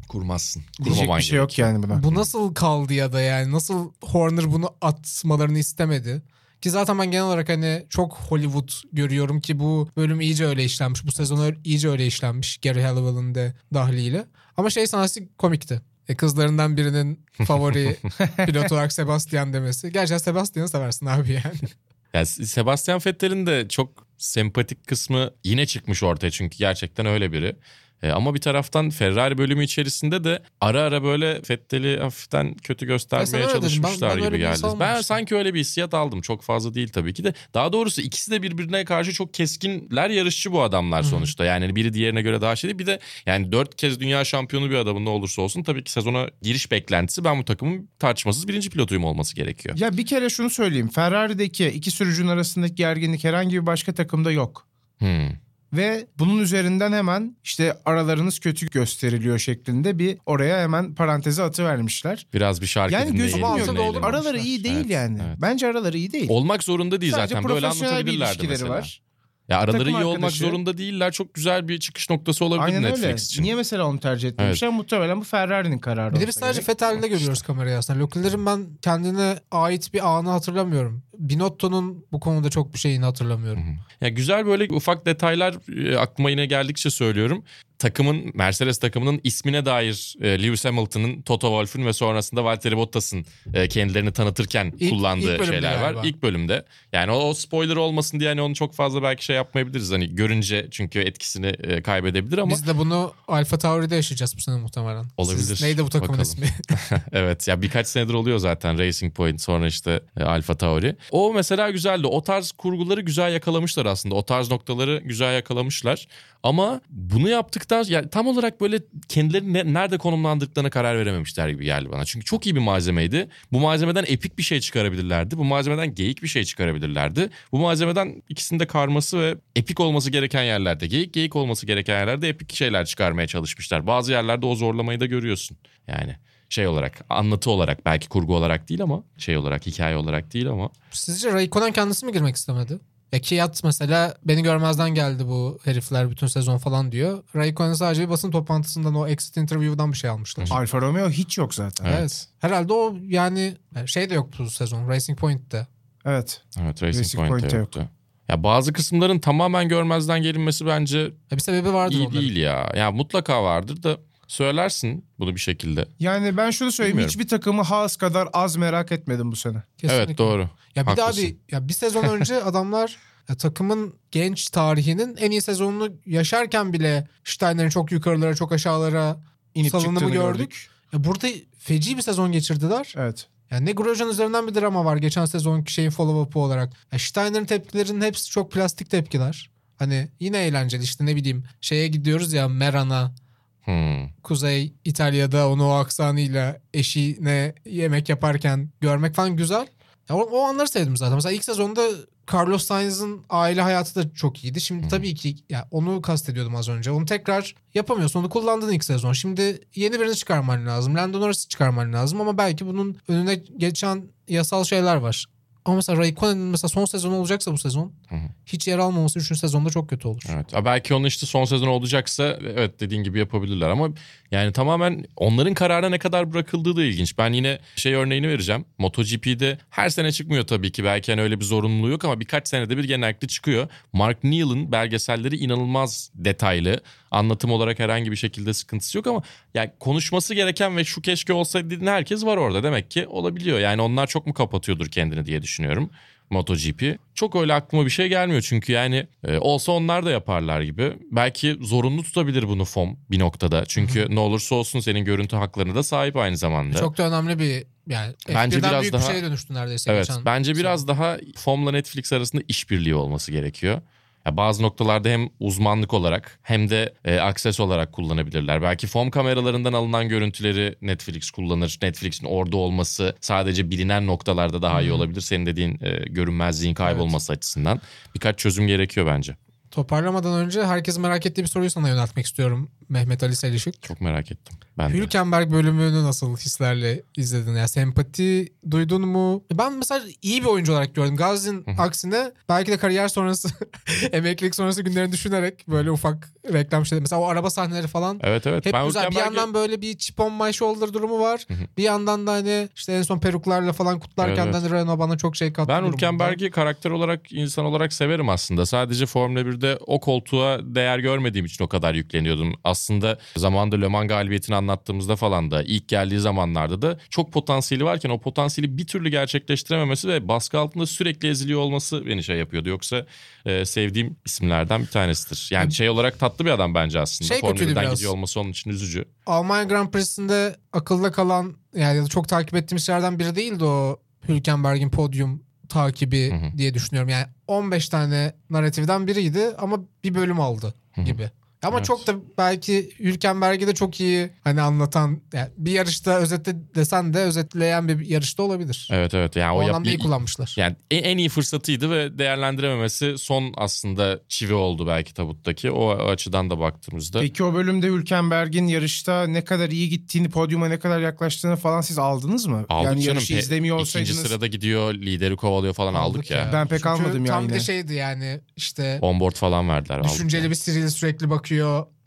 kurmazsın. Diyecek bir şey yok yani buna. Bu nasıl kaldı ya da yani nasıl Horner bunu atmalarını istemedi? Ki zaten ben genel olarak hani çok Hollywood görüyorum ki bu bölüm iyice öyle işlenmiş. Bu sezon iyice öyle işlenmiş Gary Halliwell'ın de dahliyle. Ama şey sahnesi komikti. E kızlarından birinin favori pilot olarak Sebastian demesi. Gerçekten Sebastian'ı seversin abi yani. Yani Sebastian Vettel'in de çok sempatik kısmı yine çıkmış ortaya çünkü gerçekten öyle biri. E, ama bir taraftan Ferrari bölümü içerisinde de ara ara böyle Vettel'i hafiften kötü göstermeye. Ben- çalışmışlar ben öyle gibi geldi. Ben sanki öyle bir hissiyat aldım. Çok fazla değil tabii ki de. Daha doğrusu ikisi de birbirine karşı çok keskinler yarışçı bu adamlar sonuçta. Yani biri diğerine göre daha şey değil. Bir de yani dört kez dünya şampiyonu bir adamın ne olursa olsun tabii ki sezona giriş beklentisi ben bu takımın tartışmasız birinci pilotuyum olması gerekiyor. Ya bir kere şunu söyleyeyim. Ferrari'deki iki sürücünün arasındaki gerginlik herhangi bir başka takımda yok. Hmm. Ve bunun üzerinden hemen işte aralarınız kötü gösteriliyor şeklinde bir oraya hemen paranteze atı vermişler. Biraz bir şarkı Yani dinleyelim. dinleyelim. ortada Araları iyi değil Evet, yani. evet. Bence araları iyi değil. Olmak zorunda değil Sadece zaten. Böyle profesyonel bir anlatabilirlerdi ilişkileri mesela. var. Ya araları Takım iyi olmak arkadaşı. zorunda değiller. Çok güzel bir çıkış noktası olabilir Aynen Netflix öyle. için. Niye mesela onu tercih etmemişler? Muhtemelen bu Ferrari'nin kararı Bir de biz sadece. Vettel'de görüyoruz kamerayı aslında. Leclerc'in ben kendine ait bir anı hatırlamıyorum. Binotto'nun bu konuda çok bir şeyini hatırlamıyorum. Ya güzel böyle ufak detaylar e, aklıma yine geldikçe söylüyorum. Takımın Mercedes takımının ismine dair e, Lewis Hamilton'ın, Toto Wolff'un ve sonrasında Valtteri Bottas'ın e, kendilerini tanıtırken İlk- kullandığı ilk şeyler galiba. var. İlk bölümde. Yani o, o spoiler olmasın diye hani onu çok fazla belki şey yapmayabiliriz. Hani görünce çünkü etkisini kaybedebilir ama Biz de bunu Alfa Tauri'de yaşayacağız bu sene muhtemelen. Olabilir. Siz- neydi bu takımın Bakalım. ismi? evet ya birkaç senedir oluyor zaten Racing Point sonra işte Alfa Tauri. O mesela güzeldi. O tarz kurguları güzel yakalamışlar aslında. O tarz noktaları güzel yakalamışlar. Ama bunu yaptıktan yani tam olarak böyle kendilerini ne- nerede konumlandırdıklarına karar verememişler gibi geldi bana. Çünkü çok iyi bir malzemeydi. Bu malzemeden epik bir şey çıkarabilirlerdi. Bu malzemeden geyik bir şey çıkarabilirlerdi. Bu malzemeden ikisinde karması ve epik olması gereken yerlerde geyik, geyik olması gereken yerlerde epik şeyler çıkarmaya çalışmışlar. Bazı yerlerde o zorlamayı da görüyorsun. Yani şey olarak anlatı olarak belki kurgu olarak değil ama şey olarak hikaye olarak değil ama Sizce Raikkonen kendisi mi girmek istemedi? Ya Kiat mesela beni görmezden geldi bu herifler bütün sezon falan diyor. Raikkonen sadece bir basın toplantısından o exit interview'dan bir şey almışlar. Alfa Romeo hiç yok zaten. Evet. Evet. Herhalde o yani şey de yok bu sezon. Racing Point'te. Evet. evet Racing, Racing Point'te Point'te yoktu. Ya bazı kısımların tamamen görmezden gelinmesi bence Ya bir sebebi vardır iyi onların. değil ya. Ya mutlaka vardır da söylersin bunu bir şekilde. Yani ben şunu söyleyeyim. Bilmiyorum. Hiçbir takımı Haas kadar az merak etmedim bu sene. Kesinlikle. Evet doğru. Ya bir Haklısın. abi ya bir sezon önce adamlar ya takımın genç tarihinin en iyi sezonunu yaşarken bile Steiner'in çok yukarılara çok aşağılara İnip salınımı çıktığını gördük. Ya burada feci bir sezon geçirdiler. Evet. Yani ne Grosjean üzerinden bir drama var geçen sezonki şeyin follow-up'ı olarak. Ya Steiner'in tepkilerinin hepsi çok plastik tepkiler. Hani yine eğlenceli işte ne bileyim şeye gidiyoruz ya Meran'a Hmm. Kuzey İtalya'da onu o aksanıyla eşine yemek yaparken görmek falan güzel. Ya o, o anları sevdim zaten. Mesela ilk sezonda Carlos Sainz'ın aile hayatı da çok iyiydi. Şimdi tabii ki ya onu kastediyordum az önce. Onu tekrar yapamıyorsun. Onu kullandın ilk sezon. Şimdi yeni birini çıkarman lazım. Lando Norris'i çıkarman lazım ama belki bunun önüne geçen yasal şeyler var. Ama mesela Raikkonen'in mesela son sezon olacaksa bu sezon hiç yer almaması 3. sezonda çok kötü olur. Evet. Ha, belki onun işte son sezon olacaksa evet dediğin gibi yapabilirler ama yani tamamen onların kararına ne kadar bırakıldığı da ilginç. Ben yine şey örneğini vereceğim. MotoGP'de her sene çıkmıyor tabii ki. Belki hani öyle bir zorunluluğu yok ama birkaç senede bir genellikle çıkıyor. Mark Neal'ın belgeselleri inanılmaz detaylı. Anlatım olarak herhangi bir şekilde sıkıntısı yok ama yani konuşması gereken ve şu keşke olsaydı dediğin herkes var orada. Demek ki olabiliyor. Yani onlar çok mu kapatıyordur kendini diye düşünüyorum. MotoGP. Çok öyle aklıma bir şey gelmiyor çünkü yani e, olsa onlar da yaparlar gibi. Belki zorunlu tutabilir bunu FOM bir noktada. Çünkü ne olursa olsun senin görüntü haklarına da sahip aynı zamanda. Çok da önemli bir yani Bence F1'den biraz büyük daha- bir şeye dönüştü neredeyse Evet geçen bence biraz daha FOM'la Netflix arasında işbirliği olması gerekiyor. Ya bazı noktalarda hem uzmanlık olarak hem de e, akses olarak kullanabilirler. Belki FOM kameralarından alınan görüntüleri Netflix kullanır. Netflix'in orada olması sadece bilinen noktalarda daha iyi olabilir. Senin dediğin e, görünmezliğin kaybolması açısından. Birkaç çözüm gerekiyor bence. Toparlamadan önce herkesin merak ettiği bir soruyu sana yöneltmek istiyorum Mehmet Ali Selişik. Çok merak ettim. Ben de. Hülkenberg bölümünü nasıl hislerle izledin? Yani sempati duydun mu? Ben mesela iyi bir oyuncu olarak gördüm. Gazze'nin aksine belki de kariyer sonrası, emeklilik sonrası günlerini düşünerek böyle ufak reklam şeyleri. Mesela o araba sahneleri falan Evet evet. hep ben güzel. Bir yandan böyle bir chip on my shoulder durumu var. bir yandan da hani işte en son peruklarla falan kutlarken Evet, de hani Renault bana çok şey kattı. Ben. Hülkenberg'i karakter olarak, insan olarak severim aslında. Sadece Formula 1'de o koltuğa değer görmediğim için o kadar yükleniyordum. Aslında zamanında Le Mans galibiyetini anlattığımızda falan da ilk geldiği zamanlarda da çok potansiyeli varken o potansiyeli bir türlü gerçekleştirememesi ve baskı altında sürekli eziliyor olması beni şey yapıyordu. Yoksa e, sevdiğim isimlerden bir tanesidir. Yani şey olarak tatlı bir adam bence aslında. Şey Formula kötüydü 1'den biraz. gidiyor olması onun için üzücü. Almanya Grand Prix'sinde akılda kalan yani çok takip ettiğim şeylerden biri değildi o Hülkenberg'in podyum takibi Hı hı. diye düşünüyorum. Yani 15 tane narratifden biriydi ama bir bölüm aldı Hı hı. gibi. Ama Evet. çok da belki Hülkenberg'i de çok iyi hani anlatan yani bir yarışta özetle desen de özetleyen bir yarışta olabilir. Evet evet. Yani o o, yap- anlamda iyi kullanmışlar. Yani en en iyi fırsatıydı ve değerlendirememesi son aslında çivi oldu belki tabuttaki. O açıdan da baktığımızda. Peki o bölümde Hülkenberg'in yarışta ne kadar iyi gittiğini, podyuma ne kadar yaklaştığını falan siz aldınız mı? Aldık yani canım. yarışı izlemiyor İkinci olsaydınız. sırada gidiyor, lideri kovalıyor falan aldık, ya. Ben pek Çünkü almadım tam yani. bir de şeydi yani işte Onboard falan verdiler. aldık Düşünceli ya. bir Cyril sürekli bakıyor.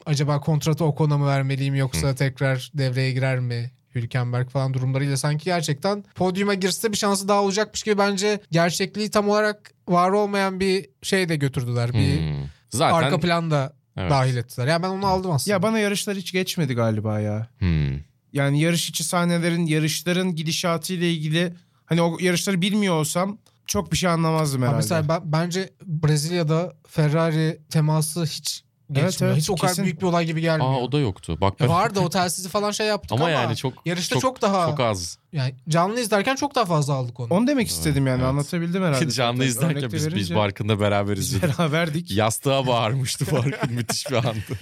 Acaba kontratı Ocon'a mı vermeliyim yoksa tekrar devreye girer mi? Hülkenberg falan durumlarıyla sanki gerçekten podyuma girse bir şansı daha olacakmış gibi bence gerçekliği tam olarak var olmayan bir şey de götürdüler. Bir Hmm. Zaten arka planda Evet. dahil ettiler. Yani ben onu aldım aslında. Ya bana yarışlar hiç geçmedi galiba ya. Hmm. Yani yarış içi sahnelerin, yarışların gidişatı ile ilgili hani o yarışları bilmiyor olsam çok bir şey anlamazdım Ha, herhalde. mesela ben, bence Brezilya'da Ferrari teması hiç geçmiyor. evet, hiç o kadar kesin. büyük bir olay gibi gelmiyor. Aa o da yoktu. Bak ben vardı o telsizi falan şey yaptık ama, ama yani çok yarışta çok, daha çok az. yani canlı izlerken çok daha fazla aldık onu. Onu demek istedim yani Evet. anlatabildim herhalde. Canlı zaten. izlerken biz, biz verince Barkın'da beraber biz beraberdik. Yastığa bağırmıştı Barkın. Müthiş bir andı.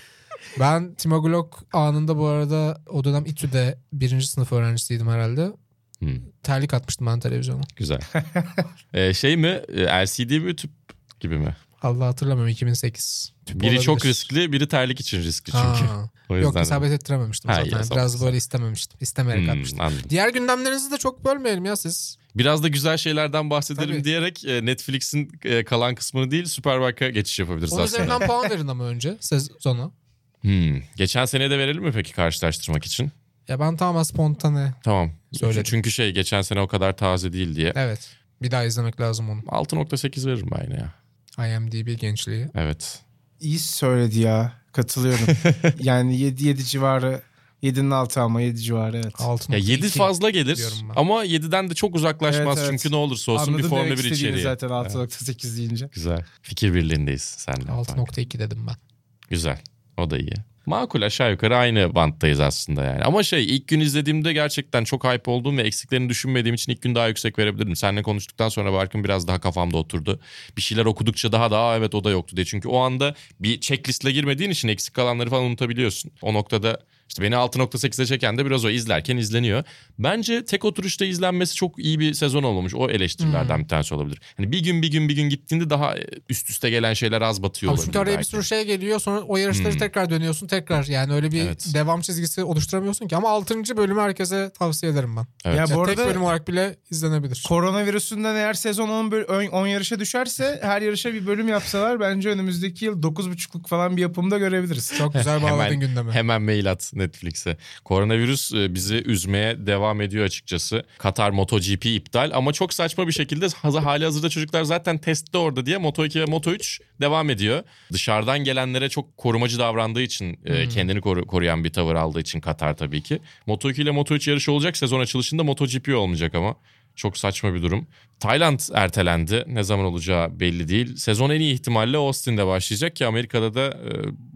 Ben Timo Glock anında bu arada o dönem İTÜ'de birinci sınıf öğrencisiydim herhalde. Hmm. Terlik atmıştım ben televizyona. Güzel. Ee, şey mi? e, LCD mi tüp gibi mi? Allah hatırlamıyorum 2008. Tüp Biri çok olabilir. riskli, biri terlik için riskli çünkü. Ha. O Yok isabet ettirememiştim Ha, zaten. Biraz güzel. böyle istememiştim. İstemeyerek Hmm, atmıştım. anladım. Diğer gündemlerinizi de çok bölmeyelim ya siz. Biraz da güzel şeylerden bahsedelim Tabii. diyerek e, Netflix'in e, kalan kısmını değil Superbike'a geçiş yapabiliriz Onun aslında. üzerinden puan verin ama önce sezona. Hmm. Geçen seneye de verelim mi peki karşılaştırmak için? Ya ben tamamen spontane. Tamam. Söyledim. Çünkü şey geçen sene o kadar taze değil diye. Evet. Bir daha izlemek lazım onu. 6.8 veririm ben yine ya. IMDb gençliği. Evet. İyi söyledi ya. Katılıyorum. yani 7 7 civarı 7'nin altı ama 7 civarı evet. 6.2. Ya 7 fazla gelir ama 7'den de çok uzaklaşmaz Evet, evet. çünkü ne olursa olsun Anladım bir Formula demek 1 istediğini içeriği. zaten 6.8 deyince. Güzel. Fikir birliğindeyiz seninle. 6.2 dedim ben. Güzel. O da iyi. Makul aşağı yukarı aynı banttayız aslında yani. Ama şey ilk gün izlediğimde gerçekten çok hype olduğum ve eksiklerini düşünmediğim için ilk gün daha yüksek verebilirim. Seninle konuştuktan sonra Barkın biraz daha kafamda oturdu. Bir şeyler okudukça daha da "Aa, evet o da yoktu diye. Çünkü o anda bir checklistle girmediğin için eksik kalanları falan unutabiliyorsun. O noktada işte beni 6.8'e çeken de biraz o izlerken izleniyor. Bence tek oturuşta izlenmesi çok iyi bir sezon olmamış. O eleştirilerden bir tanesi olabilir. Hani bir gün bir gün bir gün gittiğinde daha üst üste gelen şeyler az batıyor Abi olabilir çünkü araya bir sürü şey geliyor sonra o yarışları Hmm. tekrar dönüyorsun tekrar yani öyle bir Evet. devam çizgisi oluşturamıyorsun ki ama 6. bölümü herkese tavsiye ederim ben. Evet. Ya bu Ya tek arada bölüm olarak bile izlenebilir. koronavirüsünden eğer sezon 10, böl- 10 yarışa düşerse her yarışa bir bölüm yapsalar bence önümüzdeki yıl 9.5'luk falan bir yapımda görebiliriz. Çok güzel bağladın Hemen- gündemi. Hemen mail at Netflix'e. Koronavirüs e, bizi üzmeye devam ediyor açıkçası. Katar MotoGP iptal ama çok saçma bir şekilde hali hazırda çocuklar zaten testte orada diye Moto2 ve Moto3 devam ediyor. Dışarıdan gelenlere çok korumacı davrandığı için e, kendini koru- koruyan bir tavır aldığı için Katar tabii ki. Moto2 ile Moto3 yarışı olacak sezon açılışında MotoGP olmayacak ama. Çok saçma bir durum. Tayland ertelendi. Ne zaman olacağı belli değil. Sezon en iyi ihtimalle Austin'de başlayacak ki Amerika'da da e,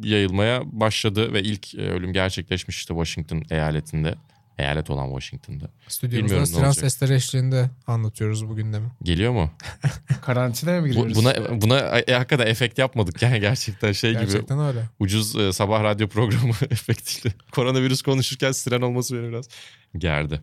yayılmaya başladı ve ilk e, ölüm gerçekleşmişti Washington eyaletinde. Eyalet olan Washington'da. Stüdyomuzda siren sesleri eşliğinde anlatıyoruz bu gündemi. Geliyor mu? Karantinaya mı Bu- giriyoruz? buna buna e, hakikaten efekt yapmadık yani gerçekten şey gibi Gerçekten öyle. ucuz e, sabah radyo programı efektiyle. Koronavirüs konuşurken siren olması beni biraz gerdi.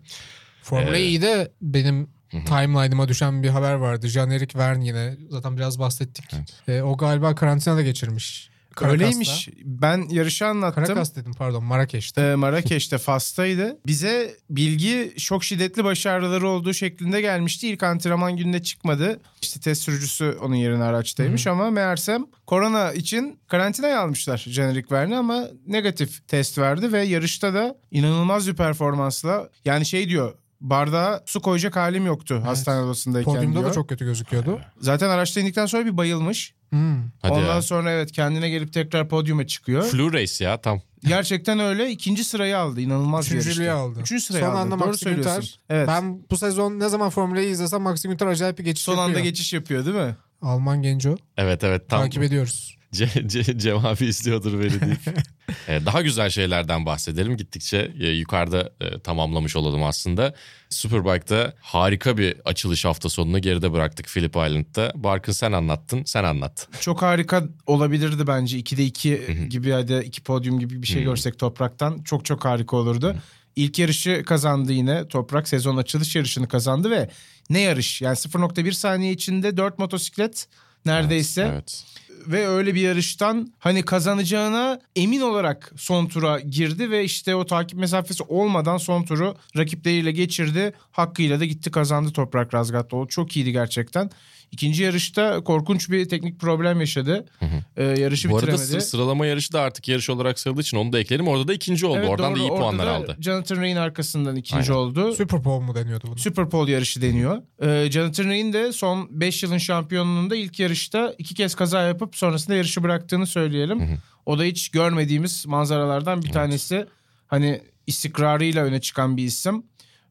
Formula Ee, E'de benim timeline'ıma düşen bir haber vardı. Jean-Eric Verne yine zaten biraz bahsettik. Evet. Ee, o galiba karantinada geçirmiş. Caracas'ta. Öyleymiş. Ben yarışı anlattım. Caracas dedim pardon Marrakeş'te. Ee, Marrakeş'te Fas'taydı. Bize bilgi çok şiddetli başarıları olduğu şeklinde gelmişti. İlk antrenman gününe çıkmadı. İşte test sürücüsü onun yerine araçtaymış ama meğersem korona için karantinaya almışlar jenerik Verne ama negatif test verdi ve yarışta da inanılmaz bir performansla yani şey diyor bardağa su koyacak halim yoktu hastane odasındayken Podyumda diyor. da çok kötü gözüküyordu. Zaten araçta indikten sonra bir bayılmış. Hmm. Hadi Ondan ya. sonra evet kendine gelip tekrar podyuma çıkıyor. Flu race ya tam. Gerçekten öyle. İkinci sırayı aldı. İnanılmaz bir Üçüncülüğü yarıştı. aldı. Üçüncü sırayı Son aldı. anda Doğru Max söylüyorsun. Günther. Evet. Ben bu sezon ne zaman Formula'yı izlesem Max Günther acayip bir geçiş Son yapıyor. anda geçiş yapıyor değil mi? Alman genco. Evet evet tam Takip ediyoruz. Ce- ce- cevabı istiyordur beni deyip. Ee, Daha güzel şeylerden bahsedelim. Gittikçe e, yukarıda e, tamamlamış olalım aslında. Superbike'da harika bir açılış hafta sonunu geride bıraktık Phillip Island'da. Barkın sen anlattın, sen anlat. Çok harika olabilirdi bence. 2'de 2 gibi ya da 2 podyum gibi bir şey görsek Toprak'tan. Çok çok harika olurdu. İlk yarışı kazandı yine Toprak. Sezon açılış yarışını kazandı ve ne yarış? Yani 0.1 saniye içinde 4 motosiklet neredeyse. Evet. Ve öyle bir yarıştan hani kazanacağına emin olarak son tura girdi ve işte o takip mesafesi olmadan son turu rakipleriyle geçirdi. Hakkıyla da gitti kazandı Toprak Razgatlıoğlu. Çok iyiydi gerçekten. İkinci yarışta korkunç bir teknik problem yaşadı. Ee, yarışı Bu arada bitiremedi. sı- sıralama yarışı da artık yarış olarak sayıldığı için onu da eklerim. Orada da ikinci oldu. Evet, Oradan da doğru. iyi Orada puanlar da aldı. Jonathan Ray'in arkasından ikinci Aynen. oldu. Super Bowl mu deniyordu bunu? Super Pole yarışı deniyor. Ee, Jonathan Ray'in de son 5 yılın şampiyonluğunda ilk yarışta iki kez kaza yapıp sonrasında yarışı bıraktığını söyleyelim. O da hiç görmediğimiz manzaralardan bir tanesi. Hani istikrarıyla öne çıkan bir isim.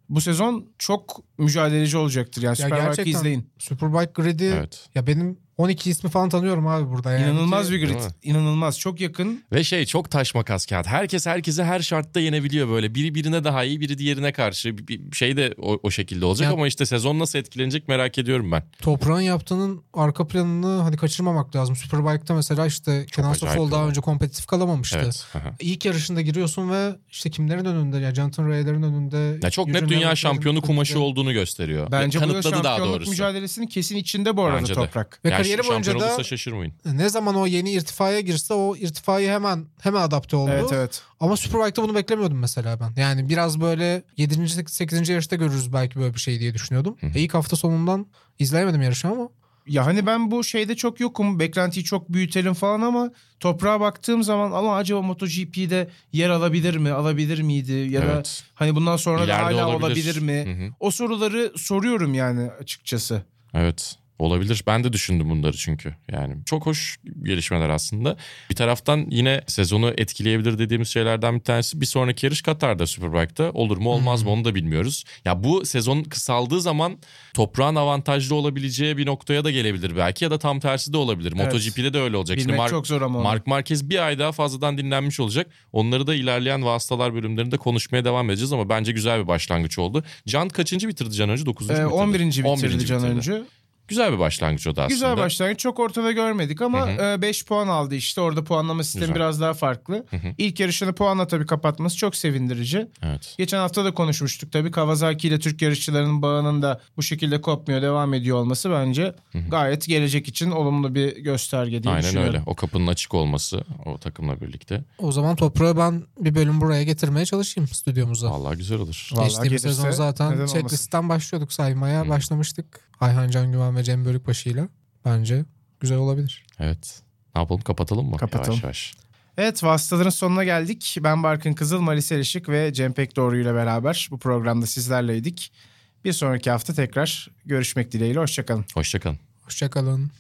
Bu sezon çok mücadeleci olacaktır. Yani Ya Superbike'ı gerçekten izleyin. Superbike Grid'i Evet. ya benim 12 ismi falan tanıyorum abi burada. Yani İnanılmaz bir grid. İnanılmaz. Çok yakın. Ve şey çok taş makas kağıt. Herkes herkese her şartta yenebiliyor böyle. Biri birine daha iyi, biri diğerine karşı. Bir, şey de o, o şekilde olacak Ya- ama işte sezon nasıl etkilenecek merak ediyorum ben. Toprağın yaptığının arka planını hani kaçırmamak lazım. Superbike'da mesela işte Kenan Sofoğlu daha önce kompetitif kalamamıştı. Evet. aha. İlk yarışında giriyorsun ve işte kimlerin önünde ya Jonathan Ray'lerin önünde. Ya çok net dünya şampiyonu kumaşı olduğunu gösteriyor. Bence Ve bu yıl kanıtladı daha şampiyonluk doğrusu. mücadelesinin kesin içinde bu arada Bence de. Toprak. Ve Yani kariyeri şampiyon boyunca da olursa şaşırmayın. ne zaman o yeni irtifaya girse o irtifayı hemen hemen adapte oldu. Evet evet. Ama Superbike'da bunu beklemiyordum mesela ben. Yani biraz böyle 7. 8. yarışta görürüz belki böyle bir şey diye düşünüyordum. E ilk hafta sonundan izleyemedim yarışı ama Ya hani ben bu şeyde çok yokum. Beklentiyi çok büyütelim falan ama toprağa baktığım zaman ama acaba MotoGP'de yer alabilir mi? Alabilir miydi? Ya da Evet. hani bundan sonra da İleride hala olabilir. olabilir, mi? Hı hı. O soruları soruyorum yani açıkçası. Evet. Olabilir. Ben de düşündüm bunları çünkü. Yani çok hoş gelişmeler aslında. Bir taraftan yine sezonu etkileyebilir dediğimiz şeylerden bir tanesi bir sonraki yarış Katar'da Superbike'da. Olur mu olmaz mı onu da bilmiyoruz. Ya bu sezon kısaldığı zaman toprağın avantajlı olabileceği bir noktaya da gelebilir belki ya da tam tersi de olabilir. Evet. MotoGP'de de öyle olacak. Şimdi Bilmek Mark- çok zor ama. onu. Mark Marquez bir ay daha fazladan dinlenmiş olacak. Onları da ilerleyen vasıtalar bölümlerinde konuşmaya devam edeceğiz ama bence güzel bir başlangıç oldu. Can kaçıncı bitirdi Can Önce? 9. Ee, bitirdi. 11. bitirdi 11. Can bitirdi. Öncü. Güzel bir başlangıç o da aslında. Güzel başlangıç. Çok ortada görmedik ama Hı 5 puan aldı işte. Orada puanlama sistemi Güzel. biraz daha farklı. İlk yarışını puanla tabii kapatması çok sevindirici. Evet. Geçen hafta da konuşmuştuk tabii. Kawasaki ile Türk yarışçılarının bağının da bu şekilde kopmuyor, devam ediyor olması bence gayet gelecek için olumlu bir gösterge diye Aynen düşünüyorum. öyle. O kapının açık olması o takımla birlikte. o zaman toprağı ben bir bölüm buraya getirmeye çalışayım stüdyomuza. Vallahi güzel olur. Vallahi Geçtiğimiz sezon zaten checklistten başlıyorduk saymaya başlamıştık. Ayhan Can Güven ve Cem Bölükbaşı'yla. Bence güzel olabilir. Evet. Ne yapalım kapatalım mı? Kapatalım. Yavaş yavaş. Evet vasıtaların sonuna geldik. Ben Barkın Kızıl, Malis Elişik ve Cem Pekdoğru ile beraber bu programda sizlerleydik. Bir sonraki hafta tekrar görüşmek dileğiyle. Hoşçakalın. Hoşçakalın. Hoşçakalın.